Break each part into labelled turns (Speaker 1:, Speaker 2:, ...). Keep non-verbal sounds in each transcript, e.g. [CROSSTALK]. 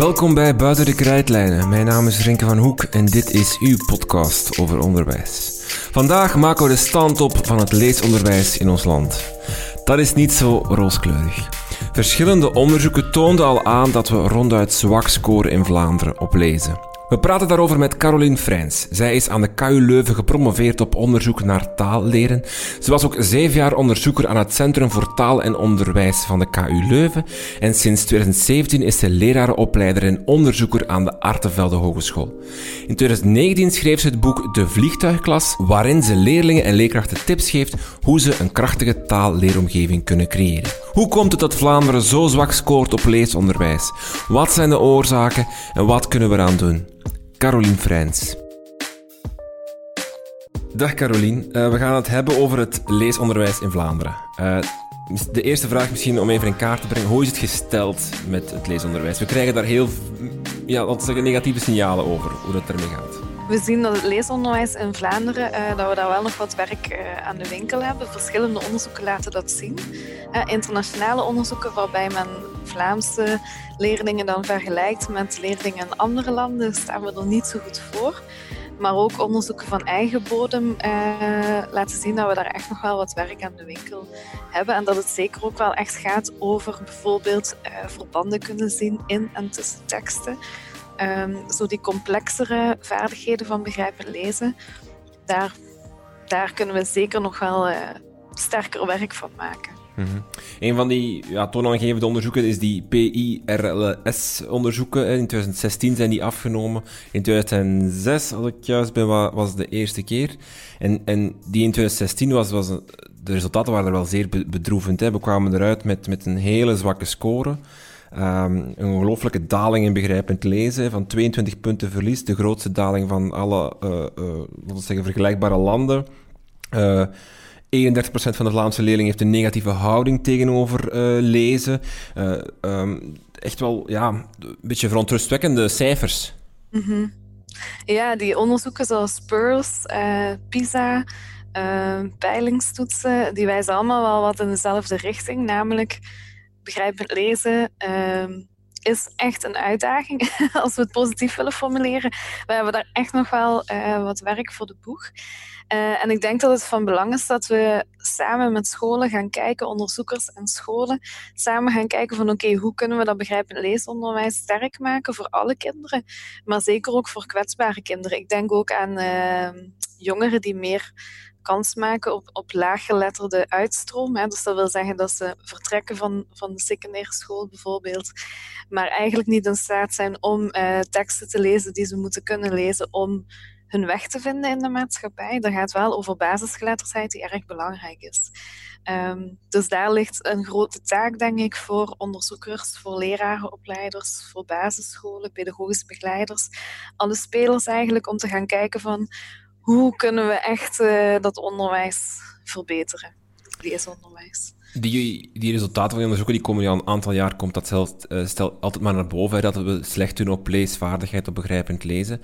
Speaker 1: Welkom bij Buiten de Krijtlijnen. Mijn naam is Renke van Hoek en dit is uw podcast over onderwijs. Vandaag maken we de stand op van het leesonderwijs in ons land. Dat is niet zo rooskleurig. Verschillende onderzoeken toonden al aan dat we ronduit zwak scoren in Vlaanderen op lezen. We praten daarover met Caroline Freins. Zij is aan de KU Leuven gepromoveerd op onderzoek naar taalleren. Ze was ook zeven jaar onderzoeker aan het Centrum voor Taal en Onderwijs van de KU Leuven. En sinds 2017 is ze lerarenopleider en onderzoeker aan de Artevelde Hogeschool. In 2019 schreef ze het boek De Vliegtuigklas, waarin ze leerlingen en leerkrachten tips geeft hoe ze een krachtige taalleeromgeving kunnen creëren. Hoe komt het dat Vlaanderen zo zwak scoort op leesonderwijs? Wat zijn de oorzaken en wat kunnen we eraan doen? Caroline Freins. Dag Caroline, uh, we gaan het hebben over het leesonderwijs in Vlaanderen. Uh, de eerste vraag misschien om even in kaart te brengen. Hoe is het gesteld met het leesonderwijs? We krijgen daar heel ja, negatieve signalen over hoe het ermee gaat.
Speaker 2: We zien dat het leesonderwijs in Vlaanderen, uh, dat we daar wel nog wat werk uh, aan de winkel hebben. Verschillende onderzoeken laten dat zien. Uh, internationale onderzoeken waarbij men Vlaamse leerlingen dan vergelijkt met leerlingen in andere landen, staan we er niet zo goed voor. Maar ook onderzoeken van eigen bodem laten zien dat we daar echt nog wel wat werk aan de winkel hebben. En dat het zeker ook wel echt gaat over bijvoorbeeld verbanden kunnen zien in en tussen teksten. Um, zo die complexere vaardigheden van begrijpen lezen, daar, daar kunnen we zeker nog wel uh, sterker werk van maken.
Speaker 1: Mm. Een van die ja, toonaangevende onderzoeken is die PIRLS-onderzoeken. In 2016 zijn die afgenomen. In 2006, als ik juist ben, was de eerste keer. En, en die in 2016 was, was de resultaten waren er wel zeer bedroevend. Hè. We kwamen eruit met, met een hele zwakke score. Um, een ongelooflijke daling in begrijpend lezen, van 22 punten verlies, de grootste daling van alle, uh, uh, zeggen, vergelijkbare landen. Uh, 31% van de Vlaamse leerlingen heeft een negatieve houding tegenover lezen. Um, echt wel, ja, een beetje verontrustwekkende cijfers.
Speaker 2: Mm. Ja, die onderzoeken zoals PIRLS, PISA, peilingstoetsen, die wijzen allemaal wel wat in dezelfde richting, namelijk begrijpend lezen um, is echt een uitdaging, [LAUGHS] als we het positief willen formuleren. We hebben daar echt nog wel uh, wat werk voor de boeg. Uh, en ik denk dat het van belang is dat we samen met scholen gaan kijken, onderzoekers en scholen, samen gaan kijken van oké, hoe kunnen we dat begrijpend leesonderwijs sterk maken voor alle kinderen, maar zeker ook voor kwetsbare kinderen. Ik denk ook aan uh, jongeren die meer kans maken op, op laaggeletterde uitstroom. Hè. Dus dat wil zeggen dat ze vertrekken van, van de secundaire school bijvoorbeeld, maar eigenlijk niet in staat zijn om uh, teksten te lezen die ze moeten kunnen lezen om hun weg te vinden in de maatschappij. Dat gaat wel over basisgeletterdheid die erg belangrijk is. Um, dus daar ligt een grote taak, denk ik, voor onderzoekers, voor lerarenopleiders, voor basisscholen, pedagogische begeleiders, alle spelers eigenlijk, om te gaan kijken van hoe kunnen we echt uh, dat onderwijs verbeteren, leesonderwijs.
Speaker 1: Die, die resultaten van die onderzoeken die komen al een aantal jaar, komt dat zelf, uh, stel, altijd maar naar boven, hè, dat we slecht doen op leesvaardigheid, op begrijpend lezen.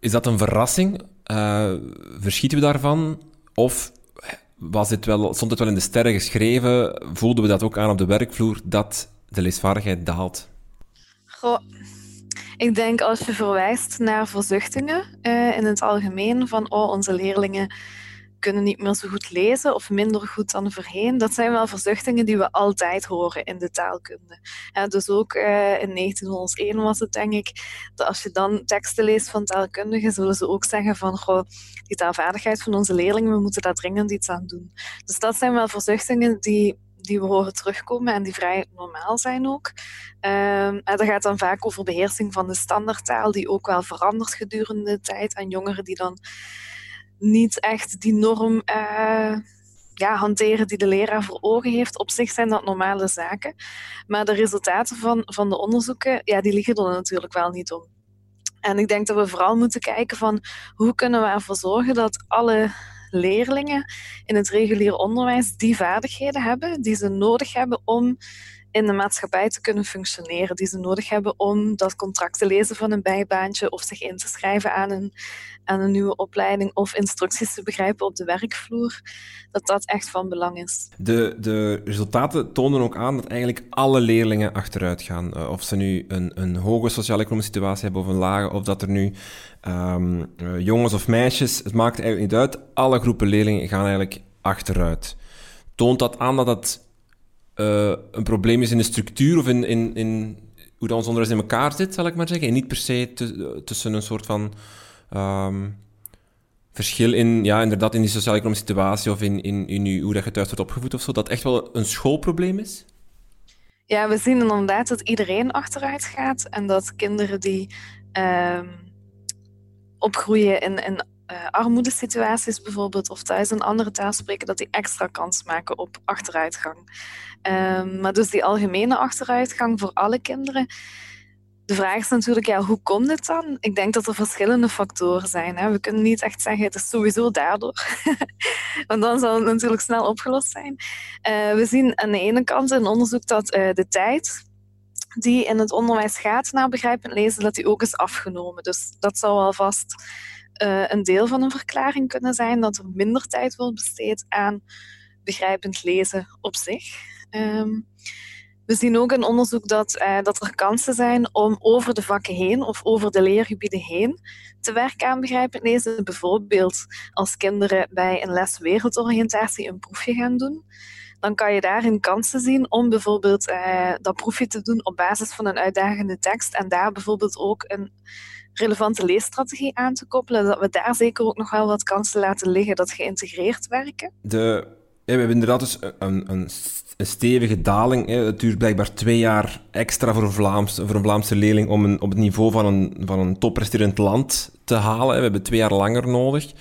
Speaker 1: Is dat een verrassing? Uh, verschieten we daarvan? Of was dit wel, stond het wel in de sterren geschreven? Voelden we dat ook aan op de werkvloer, dat de leesvaardigheid daalt?
Speaker 2: Goh, ik denk als je verwijst naar verzuchtingen uh, in het algemeen, van oh, onze leerlingen kunnen niet meer zo goed lezen of minder goed dan voorheen. Dat zijn wel verzuchtingen die we altijd horen in de taalkunde. Dus ook uh, in 1901 was het denk ik, dat als je dan teksten leest van taalkundigen, zullen ze ook zeggen van goh, die taalvaardigheid van onze leerlingen, we moeten daar dringend iets aan doen. Dus dat zijn wel verzuchtingen die die we horen terugkomen en die vrij normaal zijn ook. Um, en dat gaat dan vaak over beheersing van de standaardtaal, die ook wel verandert gedurende de tijd. En jongeren die dan niet echt die norm uh, ja, hanteren die de leraar voor ogen heeft. Op zich zijn dat normale zaken. Maar de resultaten van, van de onderzoeken, ja, die liggen er natuurlijk wel niet om. En ik denk dat we vooral moeten kijken van hoe kunnen we ervoor zorgen dat alle leerlingen in het reguliere onderwijs die vaardigheden hebben die ze nodig hebben om in de maatschappij te kunnen functioneren, die ze nodig hebben om dat contract te lezen van een bijbaantje of zich in te schrijven aan een, aan een nieuwe opleiding of instructies te begrijpen op de werkvloer, dat dat echt van belang is.
Speaker 1: De, de resultaten tonen ook aan dat eigenlijk alle leerlingen achteruit gaan. Uh, of ze nu een, een hoge sociaal-economische situatie hebben of een lage, of dat er nu um, uh, jongens of meisjes, het maakt eigenlijk niet uit. Alle groepen leerlingen gaan eigenlijk achteruit. Toont dat aan dat dat uh, een probleem is in de structuur of in, in, in hoe dat ons onderwijs in elkaar zit, zal ik maar zeggen. En niet per se tussen een soort van um, verschil in, ja, inderdaad, in die sociaal-economische situatie of in, in, hoe dat je thuis wordt opgevoed of zo, dat echt wel een schoolprobleem is?
Speaker 2: Ja, we zien inderdaad dat iedereen achteruit gaat en dat kinderen die um, opgroeien in, in uh, armoedesituaties bijvoorbeeld, of thuis een andere taal spreken, dat die extra kans maken op achteruitgang. Um, maar dus die algemene achteruitgang voor alle kinderen. De vraag is natuurlijk, ja, hoe komt het dan? Ik denk dat er verschillende factoren zijn. Hè. We kunnen niet echt zeggen, het is sowieso daardoor. [LAUGHS] Want dan zal het natuurlijk snel opgelost zijn. Uh, we zien aan de ene kant in onderzoek dat uh, de tijd die in het onderwijs gaat naar begrijpend lezen, dat die ook is afgenomen. Dus dat zou alvast uh, een deel van een verklaring kunnen zijn dat er minder tijd wordt besteed aan begrijpend lezen op zich. Um, we zien ook in onderzoek dat, uh, dat er kansen zijn om over de vakken heen of over de leergebieden heen te werken aan begrijpend lezen. Bijvoorbeeld als kinderen bij een les wereldoriëntatie een proefje gaan doen. Dan kan je daarin kansen zien om bijvoorbeeld uh, dat proefje te doen op basis van een uitdagende tekst en daar bijvoorbeeld ook een relevante leesstrategie aan te koppelen, dat we daar zeker ook nog wel wat kansen laten liggen dat geïntegreerd werken.
Speaker 1: De, we hebben inderdaad dus een, een, stevige daling. Het duurt blijkbaar twee jaar extra voor een, Vlaams, voor een Vlaamse leerling om een, op het niveau van een, van een toppresterend land te halen. We hebben twee jaar langer nodig.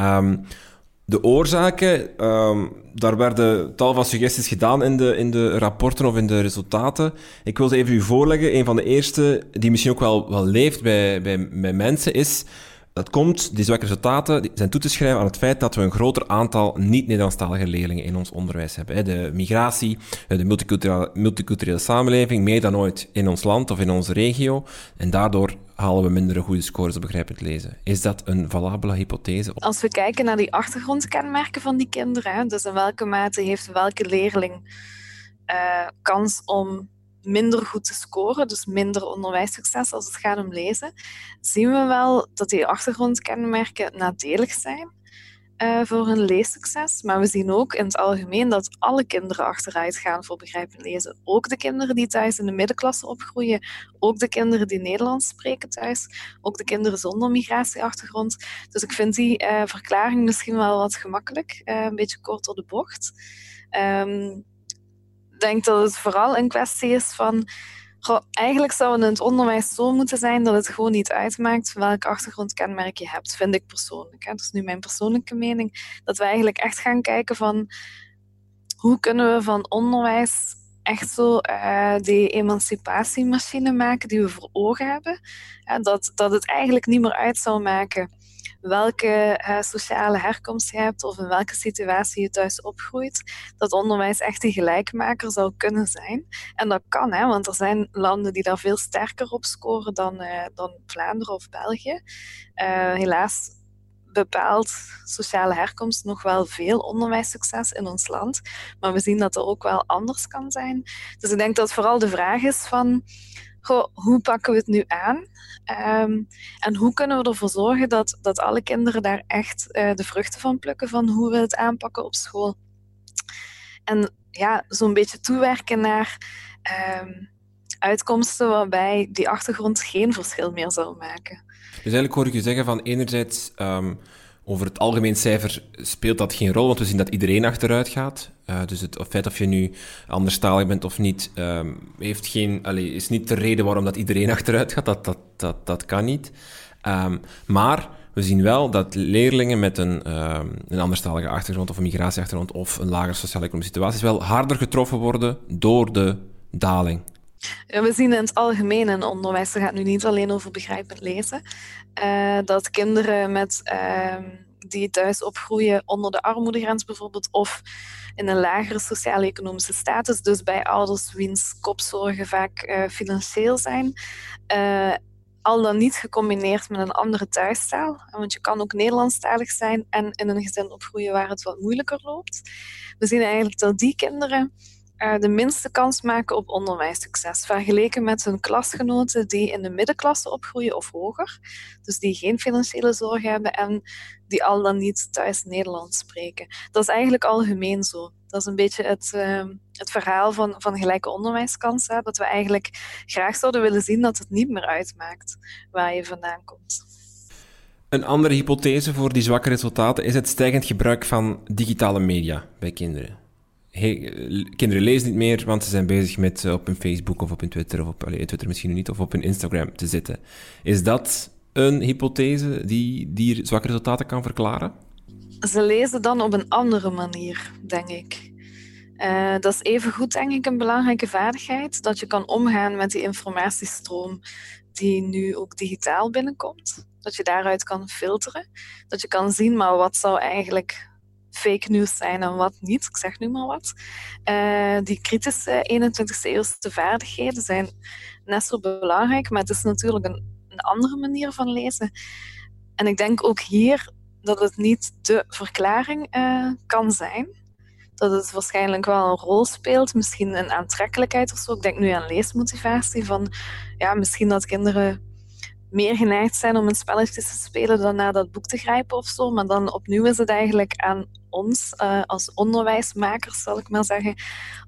Speaker 1: Um, de oorzaken, um, daar werden tal van suggesties gedaan in de, in de rapporten of in de resultaten. Ik wil ze even u voorleggen. Een van de eerste, die misschien ook wel, wel leeft bij, bij, bij mensen, is... Dat komt, die zwakke resultaten, zijn toe te schrijven aan het feit dat we een groter aantal niet-Nederlandstalige leerlingen in ons onderwijs hebben. De migratie, de multiculturele, multiculturele samenleving, meer dan ooit in ons land of in onze regio. En daardoor halen we minder goede scores op begrijpend lezen. Is dat een valabele hypothese?
Speaker 2: Als we kijken naar die achtergrondkenmerken van die kinderen, dus in welke mate heeft welke leerling uh, kans om minder goed te scoren, dus minder onderwijssucces als het gaat om lezen, zien we wel dat die achtergrondkenmerken nadelig zijn uh, voor hun leessucces. Maar we zien ook in het algemeen dat alle kinderen achteruit gaan voor begrijpend lezen. Ook de kinderen die thuis in de middenklasse opgroeien, ook de kinderen die Nederlands spreken thuis, ook de kinderen zonder migratieachtergrond. Dus ik vind die uh, verklaring misschien wel wat gemakkelijk, uh, een beetje kort door de bocht. Ik denk dat het vooral een kwestie is van Goh, eigenlijk zou het onderwijs zo moeten zijn dat het gewoon niet uitmaakt welk achtergrondkenmerk je hebt, vind ik persoonlijk. Hè. Dat is nu mijn persoonlijke mening. Dat we eigenlijk echt gaan kijken van hoe kunnen we van onderwijs echt zo uh, die emancipatiemachine maken die we voor ogen hebben. dat, dat het eigenlijk niet meer uit zou maken welke uh, sociale herkomst je hebt of in welke situatie je thuis opgroeit, dat onderwijs echt een gelijkmaker zou kunnen zijn. En dat kan, hè, want er zijn landen die daar veel sterker op scoren dan, uh, dan Vlaanderen of België. Uh, helaas bepaalt sociale herkomst nog wel veel onderwijssucces in ons land. Maar we zien dat er ook wel anders kan zijn. Dus ik denk dat vooral de vraag is van hoe pakken we het nu aan? Um, en hoe kunnen we ervoor zorgen dat, dat alle kinderen daar echt uh, de vruchten van plukken van hoe we het aanpakken op school? En ja, zo'n beetje toewerken naar um, uitkomsten waarbij die achtergrond geen verschil meer zou maken.
Speaker 1: Dus eigenlijk hoor ik je zeggen van enerzijds um, over het algemeen cijfer speelt dat geen rol, want we zien dat iedereen achteruit gaat. Uh, dus het feit of je nu anderstalig bent of niet, um, heeft geen, is niet de reden waarom dat iedereen [LAUGHS] achteruit gaat. Dat, dat, dat, dat kan niet. Um, maar we zien wel dat leerlingen met een, um, een anderstalige achtergrond of een migratieachtergrond of een lagere sociaal-economische situatie wel harder getroffen worden door de daling.
Speaker 2: We zien in het algemeen in onderwijs, het gaat nu niet alleen over begrijpend lezen, uh, dat kinderen met uh, die thuis opgroeien onder de armoedegrens bijvoorbeeld, of in een lagere sociaal-economische status, dus bij ouders wiens kopzorgen vaak uh, financieel zijn. Uh, al dan niet gecombineerd met een andere thuistaal. Want je kan ook Nederlandstalig zijn en in een gezin opgroeien waar het wat moeilijker loopt. We zien eigenlijk dat die kinderen de minste kans maken op onderwijssucces, vergeleken met hun klasgenoten die in de middenklasse opgroeien of hoger, dus die geen financiële zorg hebben en die al dan niet thuis Nederlands spreken. Dat is eigenlijk algemeen zo. Dat is een beetje het, uh, het verhaal van, van gelijke onderwijskansen, dat we eigenlijk graag zouden willen zien dat het niet meer uitmaakt waar je vandaan komt.
Speaker 1: Een andere hypothese voor die zwakke resultaten is het stijgend gebruik van digitale media bij kinderen kinderen lezen niet meer, want ze zijn bezig met uh, op hun Facebook of op hun Twitter, of op allee, Twitter misschien niet, of op hun Instagram te zitten. Is dat een hypothese die, die zwakke resultaten kan verklaren?
Speaker 2: Ze lezen dan op een andere manier, denk ik. Uh, dat is evengoed, denk ik, een belangrijke vaardigheid. Dat je kan omgaan met die informatiestroom die nu ook digitaal binnenkomt. Dat je daaruit kan filteren. Dat je kan zien, maar wat zou eigenlijk fake news zijn en wat niet. Ik zeg nu maar wat. Uh, die kritische 21e eeuwse vaardigheden zijn net zo belangrijk, maar het is natuurlijk een, een andere manier van lezen. En ik denk ook hier dat het niet de verklaring uh, kan zijn. Dat het waarschijnlijk wel een rol speelt, misschien een aantrekkelijkheid of zo. Ik denk nu aan leesmotivatie, van ja, misschien dat kinderen meer geneigd zijn om een spelletje te spelen dan naar dat boek te grijpen of zo. Maar dan opnieuw is het eigenlijk aan ons uh, als onderwijsmakers, zal ik maar zeggen,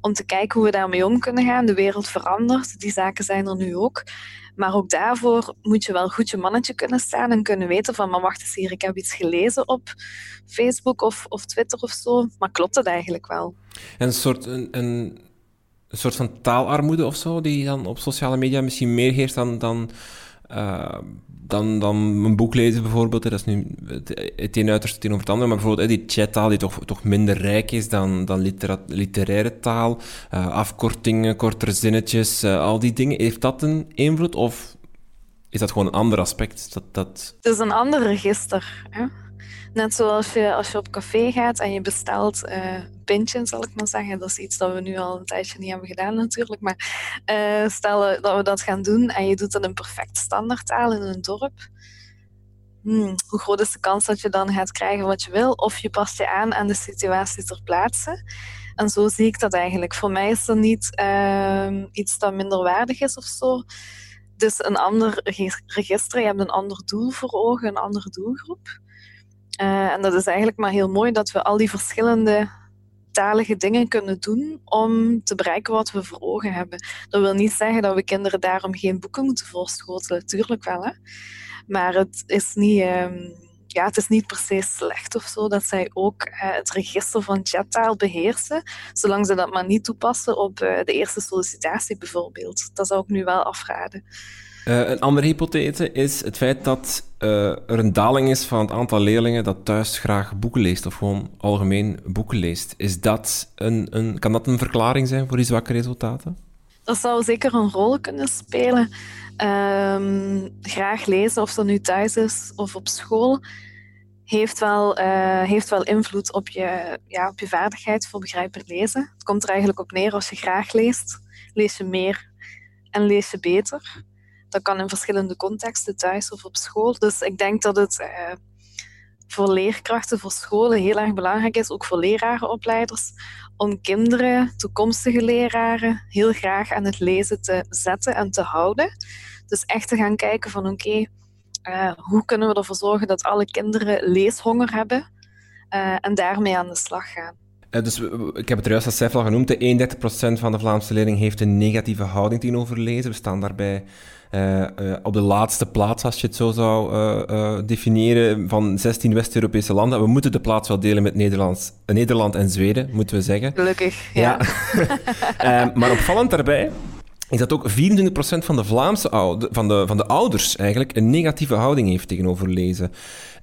Speaker 2: om te kijken hoe we daarmee om kunnen gaan. De wereld verandert, die zaken zijn er nu ook. Maar ook daarvoor moet je wel goed je mannetje kunnen staan en kunnen weten van, maar wacht eens hier, ik heb iets gelezen op Facebook of, of Twitter of zo. Maar klopt het eigenlijk wel?
Speaker 1: een soort, een, een, soort van taalarmoede of zo, die dan op sociale media misschien meer heerst dan... dan uh, dan, dan een boek lezen bijvoorbeeld. Dat is nu het, het een uiterste tegenover het andere. Maar bijvoorbeeld die chattaal die toch, toch minder rijk is dan, dan literaire taal. Uh, afkortingen, kortere zinnetjes, uh, al die dingen. Heeft dat een invloed of is dat gewoon een ander aspect? Dat, dat...
Speaker 2: Het is een ander register. Hè? Net zoals je als je op café gaat en je bestelt uh, pintje, zal ik maar zeggen. Dat is iets dat we nu al een tijdje niet hebben gedaan natuurlijk. Maar uh, stel dat we dat gaan doen en je doet dat in perfect standaardtaal in een dorp. Hmm, hoe groot is de kans dat je dan gaat krijgen wat je wil? Of je past je aan aan de situatie ter plaatse. En zo zie ik dat eigenlijk. Voor mij is er niet uh, iets dat minderwaardig is of zo. Dus een ander register, je hebt een ander doel voor ogen, een andere doelgroep. Uh, en dat is eigenlijk maar heel mooi dat we al die verschillende talige dingen kunnen doen om te bereiken wat we voor ogen hebben. Dat wil niet zeggen dat we kinderen daarom geen boeken moeten voorschotelen, tuurlijk wel. Hè? Maar het is niet, um, ja, het is niet per se slecht of zo dat zij ook uh, het register van chattaal beheersen, zolang ze dat maar niet toepassen op uh, de eerste sollicitatie bijvoorbeeld. Dat zou ik nu wel afraden.
Speaker 1: Uh, een andere hypothese is het feit dat uh, er een daling is van het aantal leerlingen dat thuis graag boeken leest of gewoon algemeen boeken leest. Is dat een, een, kan dat een verklaring zijn voor die zwakke resultaten?
Speaker 2: Dat zou zeker een rol kunnen spelen. Um, graag lezen, of dat nu thuis is of op school, heeft wel, uh, heeft wel invloed op je, ja, op je vaardigheid voor begrijpend lezen. Het komt er eigenlijk op neer als je graag leest, lees je meer en lees je beter. Dat kan in verschillende contexten, thuis of op school. Dus ik denk dat het uh, voor leerkrachten, voor scholen heel erg belangrijk is, ook voor lerarenopleiders, om kinderen, toekomstige leraren, heel graag aan het lezen te zetten en te houden. Dus echt te gaan kijken van oké, uh, hoe kunnen we ervoor zorgen dat alle kinderen leeshonger hebben uh, en daarmee aan de slag gaan.
Speaker 1: Dus ik heb het juist als cijfer al genoemd. De 31% van de Vlaamse leerling heeft een negatieve houding tegenover lezen. We staan daarbij uh, uh, op de laatste plaats, als je het zo zou uh, definiëren, van 16 West-Europese landen. We moeten de plaats wel delen met Nederlands, Nederland en Zweden, moeten we zeggen.
Speaker 2: Gelukkig, ja. ja. [LAUGHS]
Speaker 1: maar opvallend daarbij is dat ook 24% van de Vlaamse oude, van de, van de ouders eigenlijk een negatieve houding heeft tegenover lezen.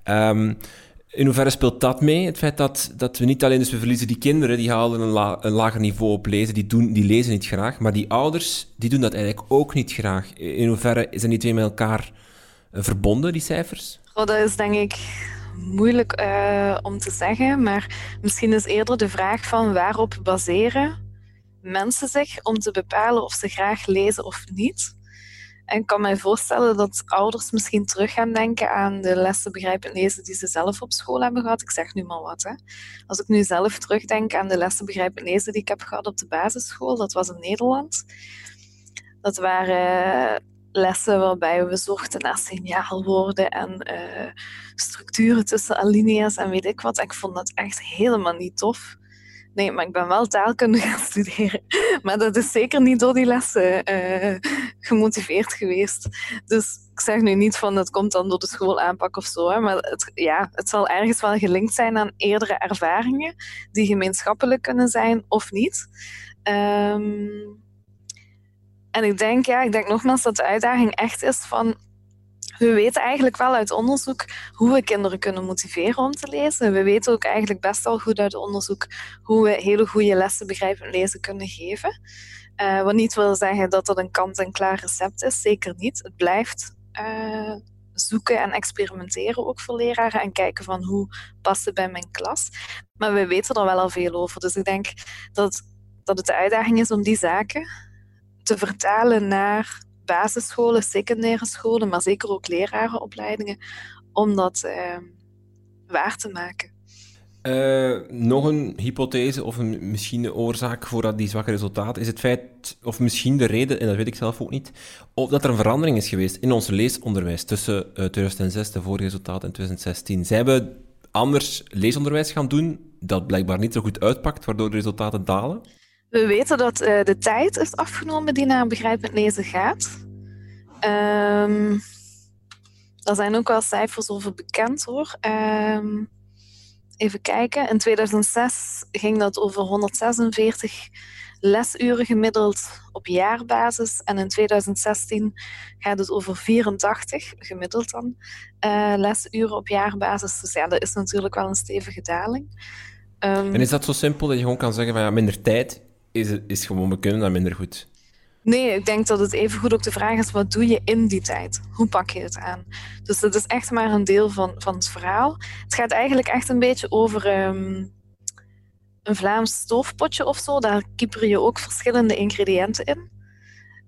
Speaker 1: Um, in hoeverre speelt dat mee? Het feit dat, dat we niet alleen, dus we verliezen die kinderen, die halen een, een lager niveau op lezen, die, doen, die lezen niet graag, maar die ouders, die doen dat eigenlijk ook niet graag. In hoeverre zijn die twee met elkaar eh, verbonden, die cijfers?
Speaker 2: Dat is denk ik moeilijk eh, om te zeggen, maar misschien is eerder de vraag van waarop baseren mensen zich om te bepalen of ze graag lezen of niet. En ik kan mij voorstellen dat ouders misschien terug gaan denken aan de lessen begrijpend lezen die ze zelf op school hebben gehad. Ik zeg nu maar wat. Hè. Als ik nu zelf terugdenk aan de lessen begrijpend lezen die ik heb gehad op de basisschool, dat was in Nederland. Dat waren lessen waarbij we zochten naar signaalwoorden en uh, structuren tussen alinea's en weet ik wat. ik vond dat echt helemaal niet tof. Nee, maar ik ben wel taalkunde [LAUGHS] gaan studeren. Maar dat is zeker niet door die lessen uh, gemotiveerd geweest. Dus ik zeg nu niet van dat komt dan door de schoolaanpak of zo. Hè, maar het, ja, het zal ergens wel gelinkt zijn aan eerdere ervaringen die gemeenschappelijk kunnen zijn of niet. Um, en ik denk, ja, ik denk nogmaals dat de uitdaging echt is van we weten eigenlijk wel uit onderzoek hoe we kinderen kunnen motiveren om te lezen. We weten ook eigenlijk best wel goed uit onderzoek hoe we hele goede lessen begrijpend lezen kunnen geven. Uh, wat niet wil zeggen dat dat een kant-en-klaar recept is, zeker niet. Het blijft uh, zoeken en experimenteren ook voor leraren en kijken van hoe past het bij mijn klas. Maar we weten er wel al veel over. Dus ik denk dat, dat het de uitdaging is om die zaken te vertalen naar basisscholen, secundaire scholen, maar zeker ook lerarenopleidingen, om dat uh, waar te maken.
Speaker 1: Uh, nog een hypothese of een, misschien de oorzaak voor dat die zwakke resultaten is het feit, of misschien de reden, en dat weet ik zelf ook niet, of dat er een verandering is geweest in ons leesonderwijs tussen uh, eh, 2006, de vorige resultaat, en 2016. Zij hebben anders leesonderwijs gaan doen, dat blijkbaar niet zo goed uitpakt, waardoor de resultaten dalen?
Speaker 2: We weten dat uh, de tijd is afgenomen die naar begrijpend lezen gaat. Um, daar zijn ook wel cijfers over bekend hoor. Um, even kijken. In 2006 ging dat over 146 lesuren gemiddeld op jaarbasis. En in 2016 gaat het over 84 gemiddeld dan uh, lesuren op jaarbasis. Dus ja, dat is natuurlijk wel een stevige daling.
Speaker 1: Um, en is dat zo simpel dat je gewoon kan zeggen van ja, minder tijd is, is gewoon, we kunnen dat minder goed.
Speaker 2: Nee, ik denk dat het evengoed ook de vraag is, wat doe je in die tijd? Hoe pak je het aan? Dus dat is echt maar een deel van, van het verhaal. Het gaat eigenlijk echt een beetje over um, een Vlaams stoofpotje of zo. Daar kieper je ook verschillende ingrediënten in.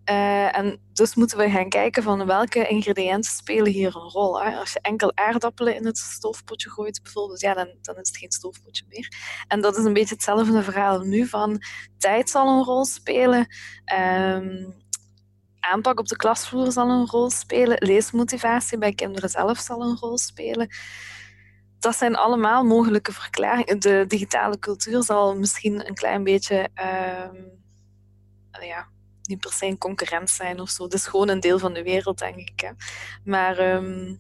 Speaker 2: Uh, en dus moeten we gaan kijken van welke ingrediënten spelen hier een rol. Als je enkel aardappelen in het stoofpotje gooit bijvoorbeeld, ja, dan, dan is het geen stoofpotje meer. En dat is een beetje hetzelfde verhaal nu van tijd zal een rol spelen. Um, aanpak op de klasvloer zal een rol spelen. Leesmotivatie bij kinderen zelf zal een rol spelen. Dat zijn allemaal mogelijke verklaringen. De digitale cultuur zal misschien een klein beetje um, ja, niet per se een concurrent zijn of zo. Het is gewoon een deel van de wereld, denk ik. Hè. Maar um,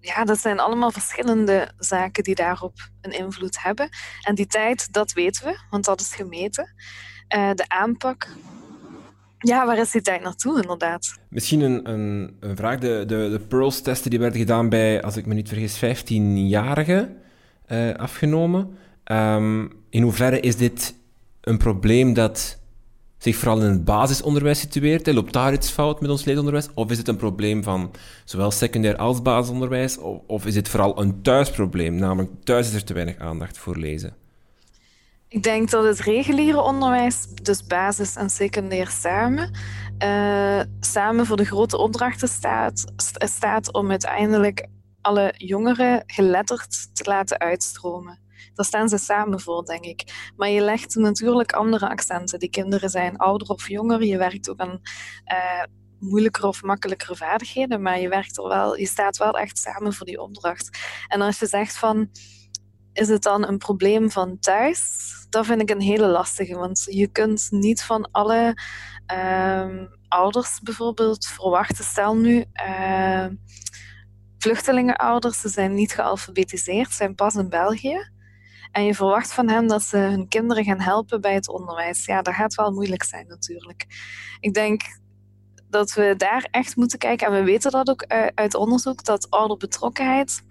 Speaker 2: ja, dat zijn allemaal verschillende zaken die daarop een invloed hebben. En die tijd, dat weten we, want dat is gemeten. Uh, de aanpak, ja, waar is die tijd naartoe, inderdaad?
Speaker 1: Misschien een, een, een vraag. De, de, de Pearls-testen die werden gedaan bij, als ik me niet vergis, 15-jarigen uh, eh, afgenomen. Um, in hoeverre is dit een probleem dat zich vooral in het basisonderwijs situeert? Loopt daar iets fout met ons leesonderwijs? Of is het een probleem van zowel secundair als basisonderwijs? Of, is het vooral een thuisprobleem? Namelijk, thuis is er te weinig aandacht voor lezen.
Speaker 2: Ik denk dat het reguliere onderwijs, dus basis en secundair samen, uh, samen voor de grote opdrachten staat, staat om uiteindelijk alle jongeren geletterd te laten uitstromen. Daar staan ze samen voor, denk ik. Maar je legt natuurlijk andere accenten. Die kinderen zijn ouder of jonger. Je werkt ook aan uh, moeilijkere of makkelijkere vaardigheden, maar je, werkt er wel, je staat wel echt samen voor die opdracht. En als je zegt van, is het dan een probleem van thuis? Dat vind ik een hele lastige, want je kunt niet van alle uh, ouders bijvoorbeeld verwachten. Stel nu, uh, vluchtelingenouders, ze zijn niet gealfabetiseerd, zijn pas in België. En je verwacht van hen dat ze hun kinderen gaan helpen bij het onderwijs. Ja, dat gaat wel moeilijk zijn natuurlijk. Ik denk dat we daar echt moeten kijken. En we weten dat ook uit onderzoek, dat ouderbetrokkenheid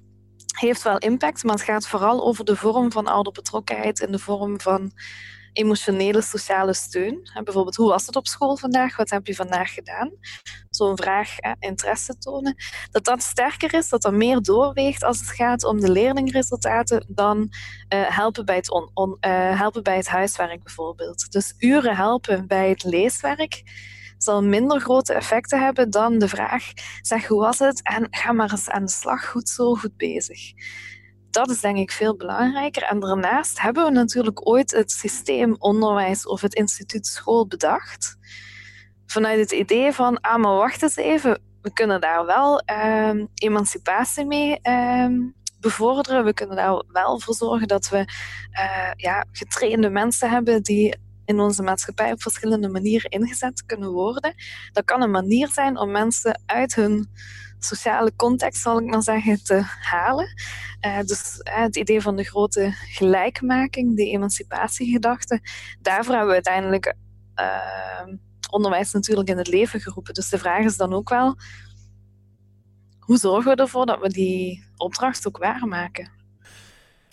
Speaker 2: heeft wel impact, maar het gaat vooral over de vorm van ouderbetrokkenheid in de vorm van emotionele, sociale steun. Bijvoorbeeld, hoe was het op school vandaag? Wat heb je vandaag gedaan? Zo'n vraag, interesse tonen. Dat dat sterker is, dat dat meer doorweegt als het gaat om de leerlingresultaten dan uh, helpen, bij het on, uh, helpen bij het huiswerk bijvoorbeeld. Dus uren helpen bij het leeswerk zal minder grote effecten hebben dan de vraag: zeg hoe was het en ga maar eens aan de slag, goed zo, goed bezig. Dat is denk ik veel belangrijker. En daarnaast hebben we natuurlijk ooit het systeem onderwijs of het instituut school bedacht. Vanuit het idee van, ah maar wacht eens even, we kunnen daar wel ehm, emancipatie mee ehm, bevorderen. We kunnen daar wel voor zorgen dat we uh, ja, getrainde mensen hebben die in onze maatschappij op verschillende manieren ingezet kunnen worden. Dat kan een manier zijn om mensen uit hun sociale context, zal ik maar zeggen, te halen. Uh, dus uh, het idee van de grote gelijkmaking, die emancipatiegedachte, daarvoor hebben we uiteindelijk uh, onderwijs natuurlijk in het leven geroepen. Dus de vraag is dan ook wel, hoe zorgen we ervoor dat we die opdracht ook waarmaken?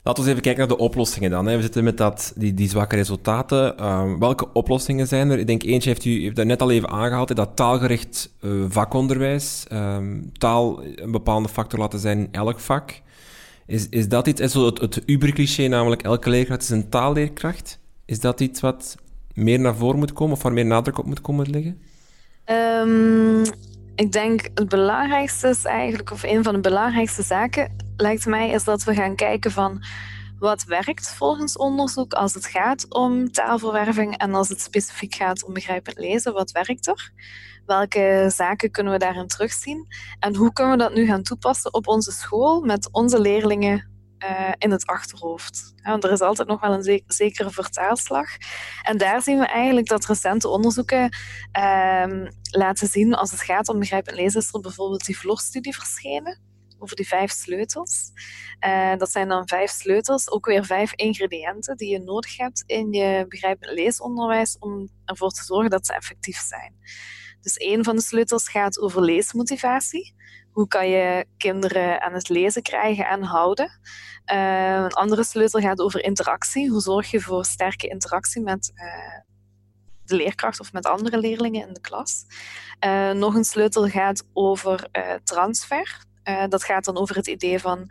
Speaker 1: Laten we even kijken naar de oplossingen dan. Hè. We zitten met dat, die, die zwakke resultaten. Ehm, welke oplossingen zijn er? Ik denk eentje heeft u heeft dat net al even aangehaald, dat taalgericht uh, vakonderwijs. Um, taal een bepaalde factor laten zijn in elk vak. Is, is dat iets, is het, het ubercliché namelijk elke leerkracht is een taalleerkracht? Is dat iets wat meer naar voren moet komen of waar meer nadruk op moet komen liggen?
Speaker 2: Um, ik denk het belangrijkste is eigenlijk, of een van de belangrijkste zaken, lijkt mij, is dat we gaan kijken van wat werkt volgens onderzoek als het gaat om taalverwerving en als het specifiek gaat om begrijpend lezen. Wat werkt er? Welke zaken kunnen we daarin terugzien? En hoe kunnen we dat nu gaan toepassen op onze school met onze leerlingen uh, in het achterhoofd. Want er is altijd nog wel een zekere vertaalslag. En daar zien we eigenlijk dat recente onderzoeken uh, laten zien, als het gaat om begrijpend lezen, is er bijvoorbeeld die vlogstudie verschenen over die vijf sleutels. Uh, dat zijn dan vijf sleutels, ook weer vijf ingrediënten die je nodig hebt in je begrijpend leesonderwijs om ervoor te zorgen dat ze effectief zijn. Dus een van de sleutels gaat over leesmotivatie. Hoe kan je kinderen aan het lezen krijgen en houden? Uh, een andere sleutel gaat over interactie. Hoe zorg je voor sterke interactie met uh, de leerkracht of met andere leerlingen in de klas? Uh, nog een sleutel gaat over transfer. dat gaat dan over het idee van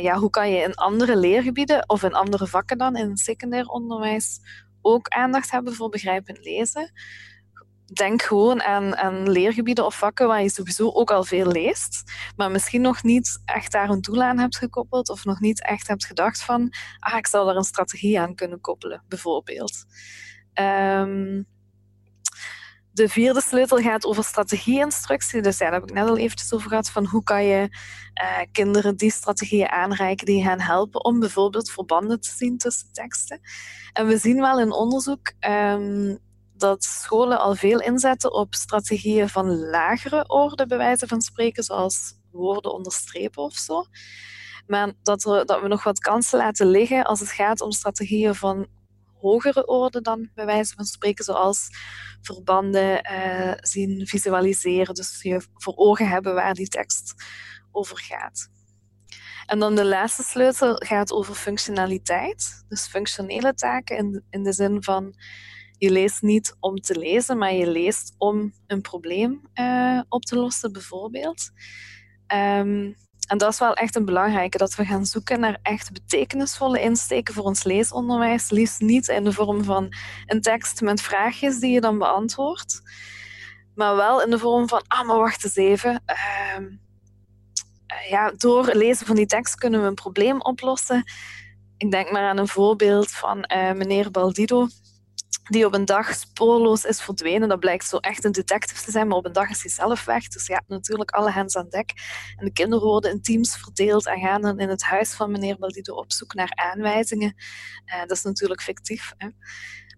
Speaker 2: ja, hoe kan je in andere leergebieden of in andere vakken dan in het secundair onderwijs ook aandacht hebben voor begrijpend lezen denk gewoon aan, aan leergebieden of vakken waar je sowieso ook al veel leest, maar misschien nog niet echt daar een doel aan hebt gekoppeld of nog niet echt hebt gedacht van, ah, ik zou daar een strategie aan kunnen koppelen, bijvoorbeeld. Um, de vierde sleutel gaat over strategie-instructie. Dus ja, daar heb ik net al eventjes over gehad. Van hoe kan je uh, kinderen die strategieën aanreiken die gaan helpen om bijvoorbeeld verbanden te zien tussen teksten. En we zien wel in onderzoek um, dat scholen al veel inzetten op strategieën van lagere orde, bij wijze van spreken, zoals woorden onderstrepen of zo. Maar dat, er, dat we nog wat kansen laten liggen als het gaat om strategieën van hogere orde dan, bij wijze van spreken, zoals verbanden uh, zien, visualiseren. Dus je voor ogen hebben waar die tekst over gaat. En dan de laatste sleutel gaat over functionaliteit. Dus functionele taken in, in de zin van je leest niet om te lezen, maar je leest om een probleem uh, op te lossen, bijvoorbeeld. Um, en dat is wel echt een belangrijke, dat we gaan zoeken naar echt betekenisvolle insteken voor ons leesonderwijs. Liefst niet in de vorm van een tekst met vraagjes die je dan beantwoordt, maar wel in de vorm van, ah, maar wacht eens even. Uh, ja, door het lezen van die tekst kunnen we een probleem oplossen. Ik denk maar aan een voorbeeld van uh, meneer Baldido, die op een dag spoorloos is verdwenen. Dat blijkt zo echt een detective te zijn, maar op een dag is hij zelf weg. Dus ja, natuurlijk alle hens aan dek. En de kinderen worden in teams verdeeld en gaan dan in het huis van meneer Baldido op zoek naar aanwijzingen. Uh, dat is natuurlijk fictief. Hè?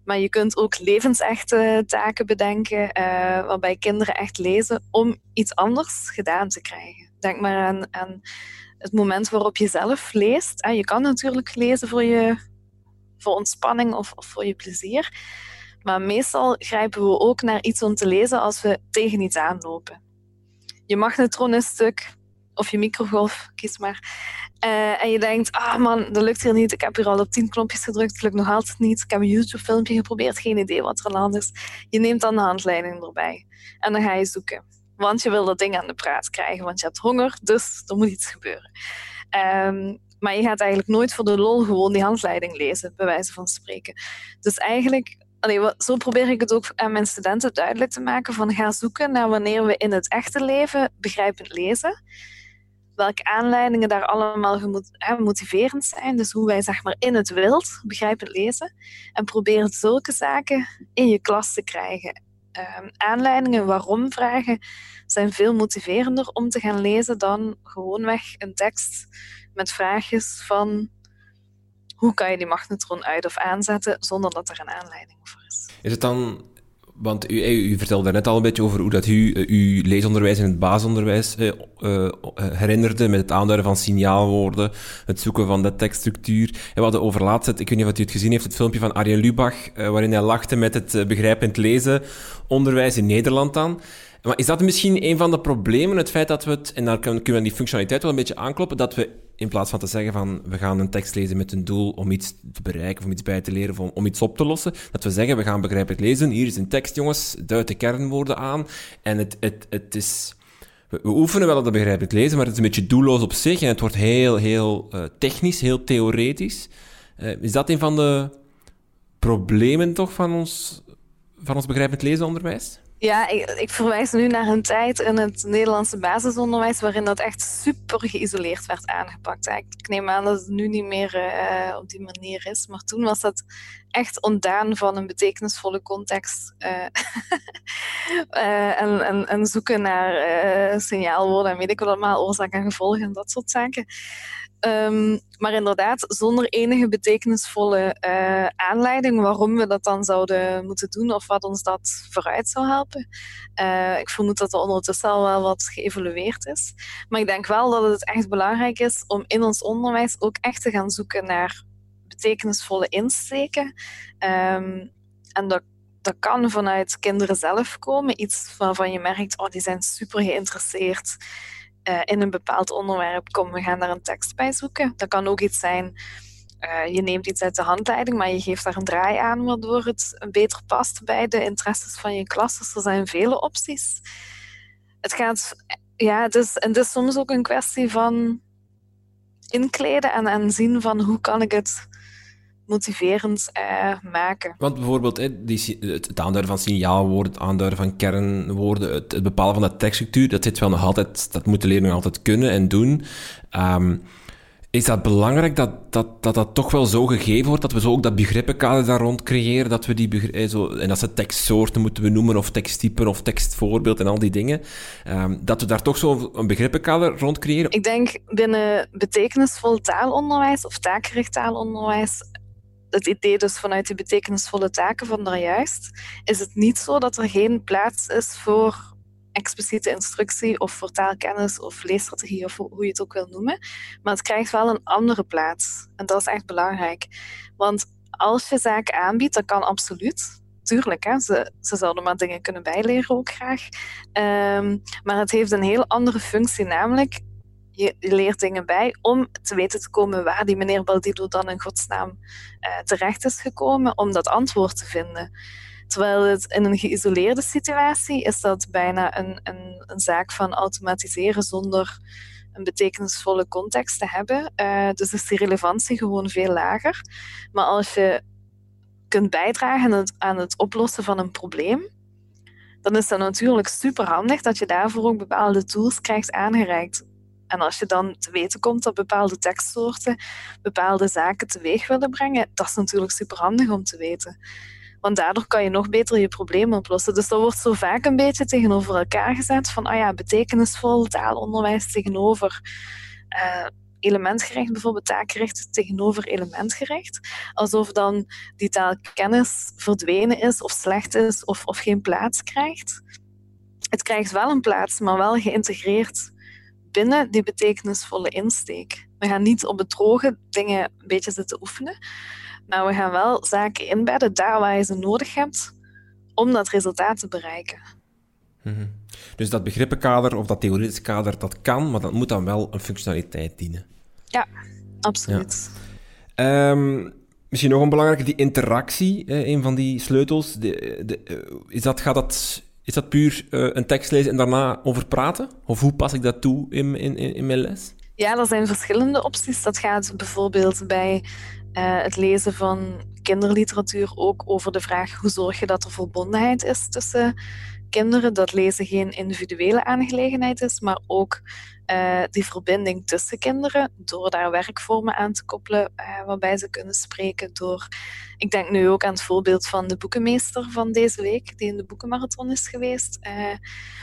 Speaker 2: Maar je kunt ook levensechte taken bedenken, uh, waarbij kinderen echt lezen om iets anders gedaan te krijgen. Denk maar aan, aan het moment waarop je zelf leest. Je kan natuurlijk lezen voor je voor ontspanning of, of voor je plezier. Maar meestal grijpen we ook naar iets om te lezen als we tegen iets aanlopen. Je magnetron is stuk, of je microgolf, kies maar. Uh, en je denkt, ah man, dat lukt hier niet. Ik heb hier al op tien knopjes gedrukt, het lukt nog altijd niet. Ik heb een YouTube-filmpje geprobeerd, geen idee wat er aan de hand is. Je neemt dan de handleiding erbij en dan ga je zoeken. Want je wil dat ding aan de praat krijgen, want je hebt honger, dus er moet iets gebeuren. Um, maar je gaat eigenlijk nooit voor de lol gewoon die handleiding lezen, bij wijze van spreken. Dus eigenlijk, allee, zo probeer ik het ook aan mijn studenten duidelijk te maken: van ga zoeken naar wanneer we in het echte leven begrijpend lezen. Welke aanleidingen daar allemaal motiverend zijn. Dus hoe wij zeg maar in het wild begrijpend lezen. En probeer zulke zaken in je klas te krijgen. Um, aanleidingen waarom vragen zijn veel motiverender om te gaan lezen dan gewoonweg een tekst met vraagjes van hoe kan je die magnetron uit of aanzetten zonder dat er een aanleiding voor is.
Speaker 1: Is het dan want u, u, vertelde net al een beetje over hoe dat u uh, uw leesonderwijs in het basisonderwijs uh, herinnerde met het aanduiden van signaalwoorden, het zoeken van de tekststructuur. En we hadden over laatst, ik weet niet of u het gezien heeft, het filmpje van Arjen Lubach, waarin hij lachte met het begrijpend lezen onderwijs in Nederland dan. Maar is dat misschien een van de problemen, het feit dat we het, en daar kunnen we die functionaliteit wel een beetje aankloppen, dat we in plaats van te zeggen van we gaan een tekst lezen met een doel om iets te bereiken of om iets bij te leren of om, om iets op te lossen, dat we zeggen we gaan begrijpelijk lezen, hier is een tekst jongens, duid de kernwoorden aan en het, het, het is... We, oefenen wel dat begrijpelijk lezen, maar het is een beetje doelloos op zich en het wordt heel, heel uh, technisch, heel theoretisch. Uh, is dat een van de problemen toch van ons, van ons begrijpend lezenonderwijs?
Speaker 2: Ja, ik, verwijs nu naar een tijd in het Nederlandse basisonderwijs waarin dat echt super geïsoleerd werd aangepakt. Ik neem aan dat het nu niet meer uh, op die manier is, maar toen was dat echt ontdaan van een betekenisvolle context uh, [LAUGHS] en, en, en, zoeken naar signaalwoorden en weet ik wat allemaal, oorzaak en gevolg en dat soort zaken. Um, maar inderdaad, zonder enige betekenisvolle uh, aanleiding waarom we dat dan zouden moeten doen of wat ons dat vooruit zou helpen. Uh, ik vermoed dat er ondertussen al wel wat geëvolueerd is. Maar ik denk wel dat het echt belangrijk is om in ons onderwijs ook echt te gaan zoeken naar betekenisvolle insteken. Um, en dat dat kan vanuit kinderen zelf komen. Iets waarvan je merkt, oh, die zijn super geïnteresseerd uh, in een bepaald onderwerp, kom, we gaan daar een tekst bij zoeken. Dat kan ook iets zijn, uh, je neemt iets uit de handleiding, maar je geeft daar een draai aan, waardoor het beter past bij de interesses van je klas. Dus er zijn vele opties. Het gaat, ja, het is, en het is soms ook een kwestie van inkleden en, en zien van hoe kan ik het motiverend uh, maken.
Speaker 1: Want bijvoorbeeld hè, die, het, aanduiden van signaalwoorden, het aanduiden van kernwoorden, het, het, bepalen van de tekststructuur, dat zit wel nog altijd, dat moeten leerlingen altijd kunnen en doen. Um, is dat belangrijk dat dat, dat dat toch wel zo gegeven wordt, dat we zo ook dat begrippenkader daar rond creëren, dat we die eh, zo, en dat ze tekstsoorten moeten we noemen, of teksttypen, of tekstvoorbeeld en al die dingen, um, dat we daar toch zo een begrippenkader rond creëren?
Speaker 2: Ik denk binnen betekenisvol taalonderwijs of taakgericht taalonderwijs het idee dus vanuit die betekenisvolle taken van daarjuist, is het niet zo dat er geen plaats is voor expliciete instructie of voor taalkennis of leesstrategie of hoe je het ook wil noemen. Maar het krijgt wel een andere plaats. En dat is echt belangrijk. Want als je zaken aanbiedt, dat kan absoluut. Tuurlijk, hè, ze, ze zouden maar dingen kunnen bijleren ook graag. Um, maar het heeft een heel andere functie, namelijk je, leert dingen bij om te weten te komen waar die meneer Baldido dan in godsnaam uh, terecht is gekomen, om dat antwoord te vinden. Terwijl het in een geïsoleerde situatie is dat bijna een, een, een zaak van automatiseren zonder een betekenisvolle context te hebben. Uh, dus is die relevantie gewoon veel lager. Maar als je kunt bijdragen aan het, aan het oplossen van een probleem, dan is dat natuurlijk super handig dat je daarvoor ook bepaalde tools krijgt aangereikt. En als je dan te weten komt dat bepaalde tekstsoorten bepaalde zaken teweeg willen brengen, dat is natuurlijk superhandig om te weten. Want daardoor kan je nog beter je problemen oplossen. Dus dat wordt zo vaak een beetje tegenover elkaar gezet van, ah ja, betekenisvol taalonderwijs tegenover uh, elementgericht, bijvoorbeeld taakgericht tegenover elementgericht. Alsof dan die taalkennis verdwenen is of slecht is of, of geen plaats krijgt. Het krijgt wel een plaats, maar wel geïntegreerd binnen die betekenisvolle insteek. We gaan niet op het droge dingen een beetje zitten oefenen, maar we gaan wel zaken inbedden daar waar je ze nodig hebt om dat resultaat te bereiken.
Speaker 1: Mhm. Dus dat begrippenkader of dat theoretische kader, dat kan, maar dat moet dan wel een functionaliteit dienen.
Speaker 2: Ja, absoluut.
Speaker 1: Ehm, misschien nog een belangrijke, die interactie, een van die sleutels. De, de, eh, is, dat, gaat dat, is dat puur uh, een tekst lezen en daarna over praten? Of hoe pas ik dat toe in, in, in mijn les?
Speaker 2: Ja, er zijn verschillende opties. Dat gaat bijvoorbeeld bij uh, het lezen van kinderliteratuur ook over de vraag hoe zorg je dat er verbondenheid is tussen kinderen. Dat lezen geen individuele aangelegenheid is, maar ook uh, die verbinding tussen kinderen door daar werkvormen aan te koppelen uh, waarbij ze kunnen spreken door... Ik denk nu ook aan het voorbeeld van de boekenmeester van deze week, die in de boekenmarathon is geweest,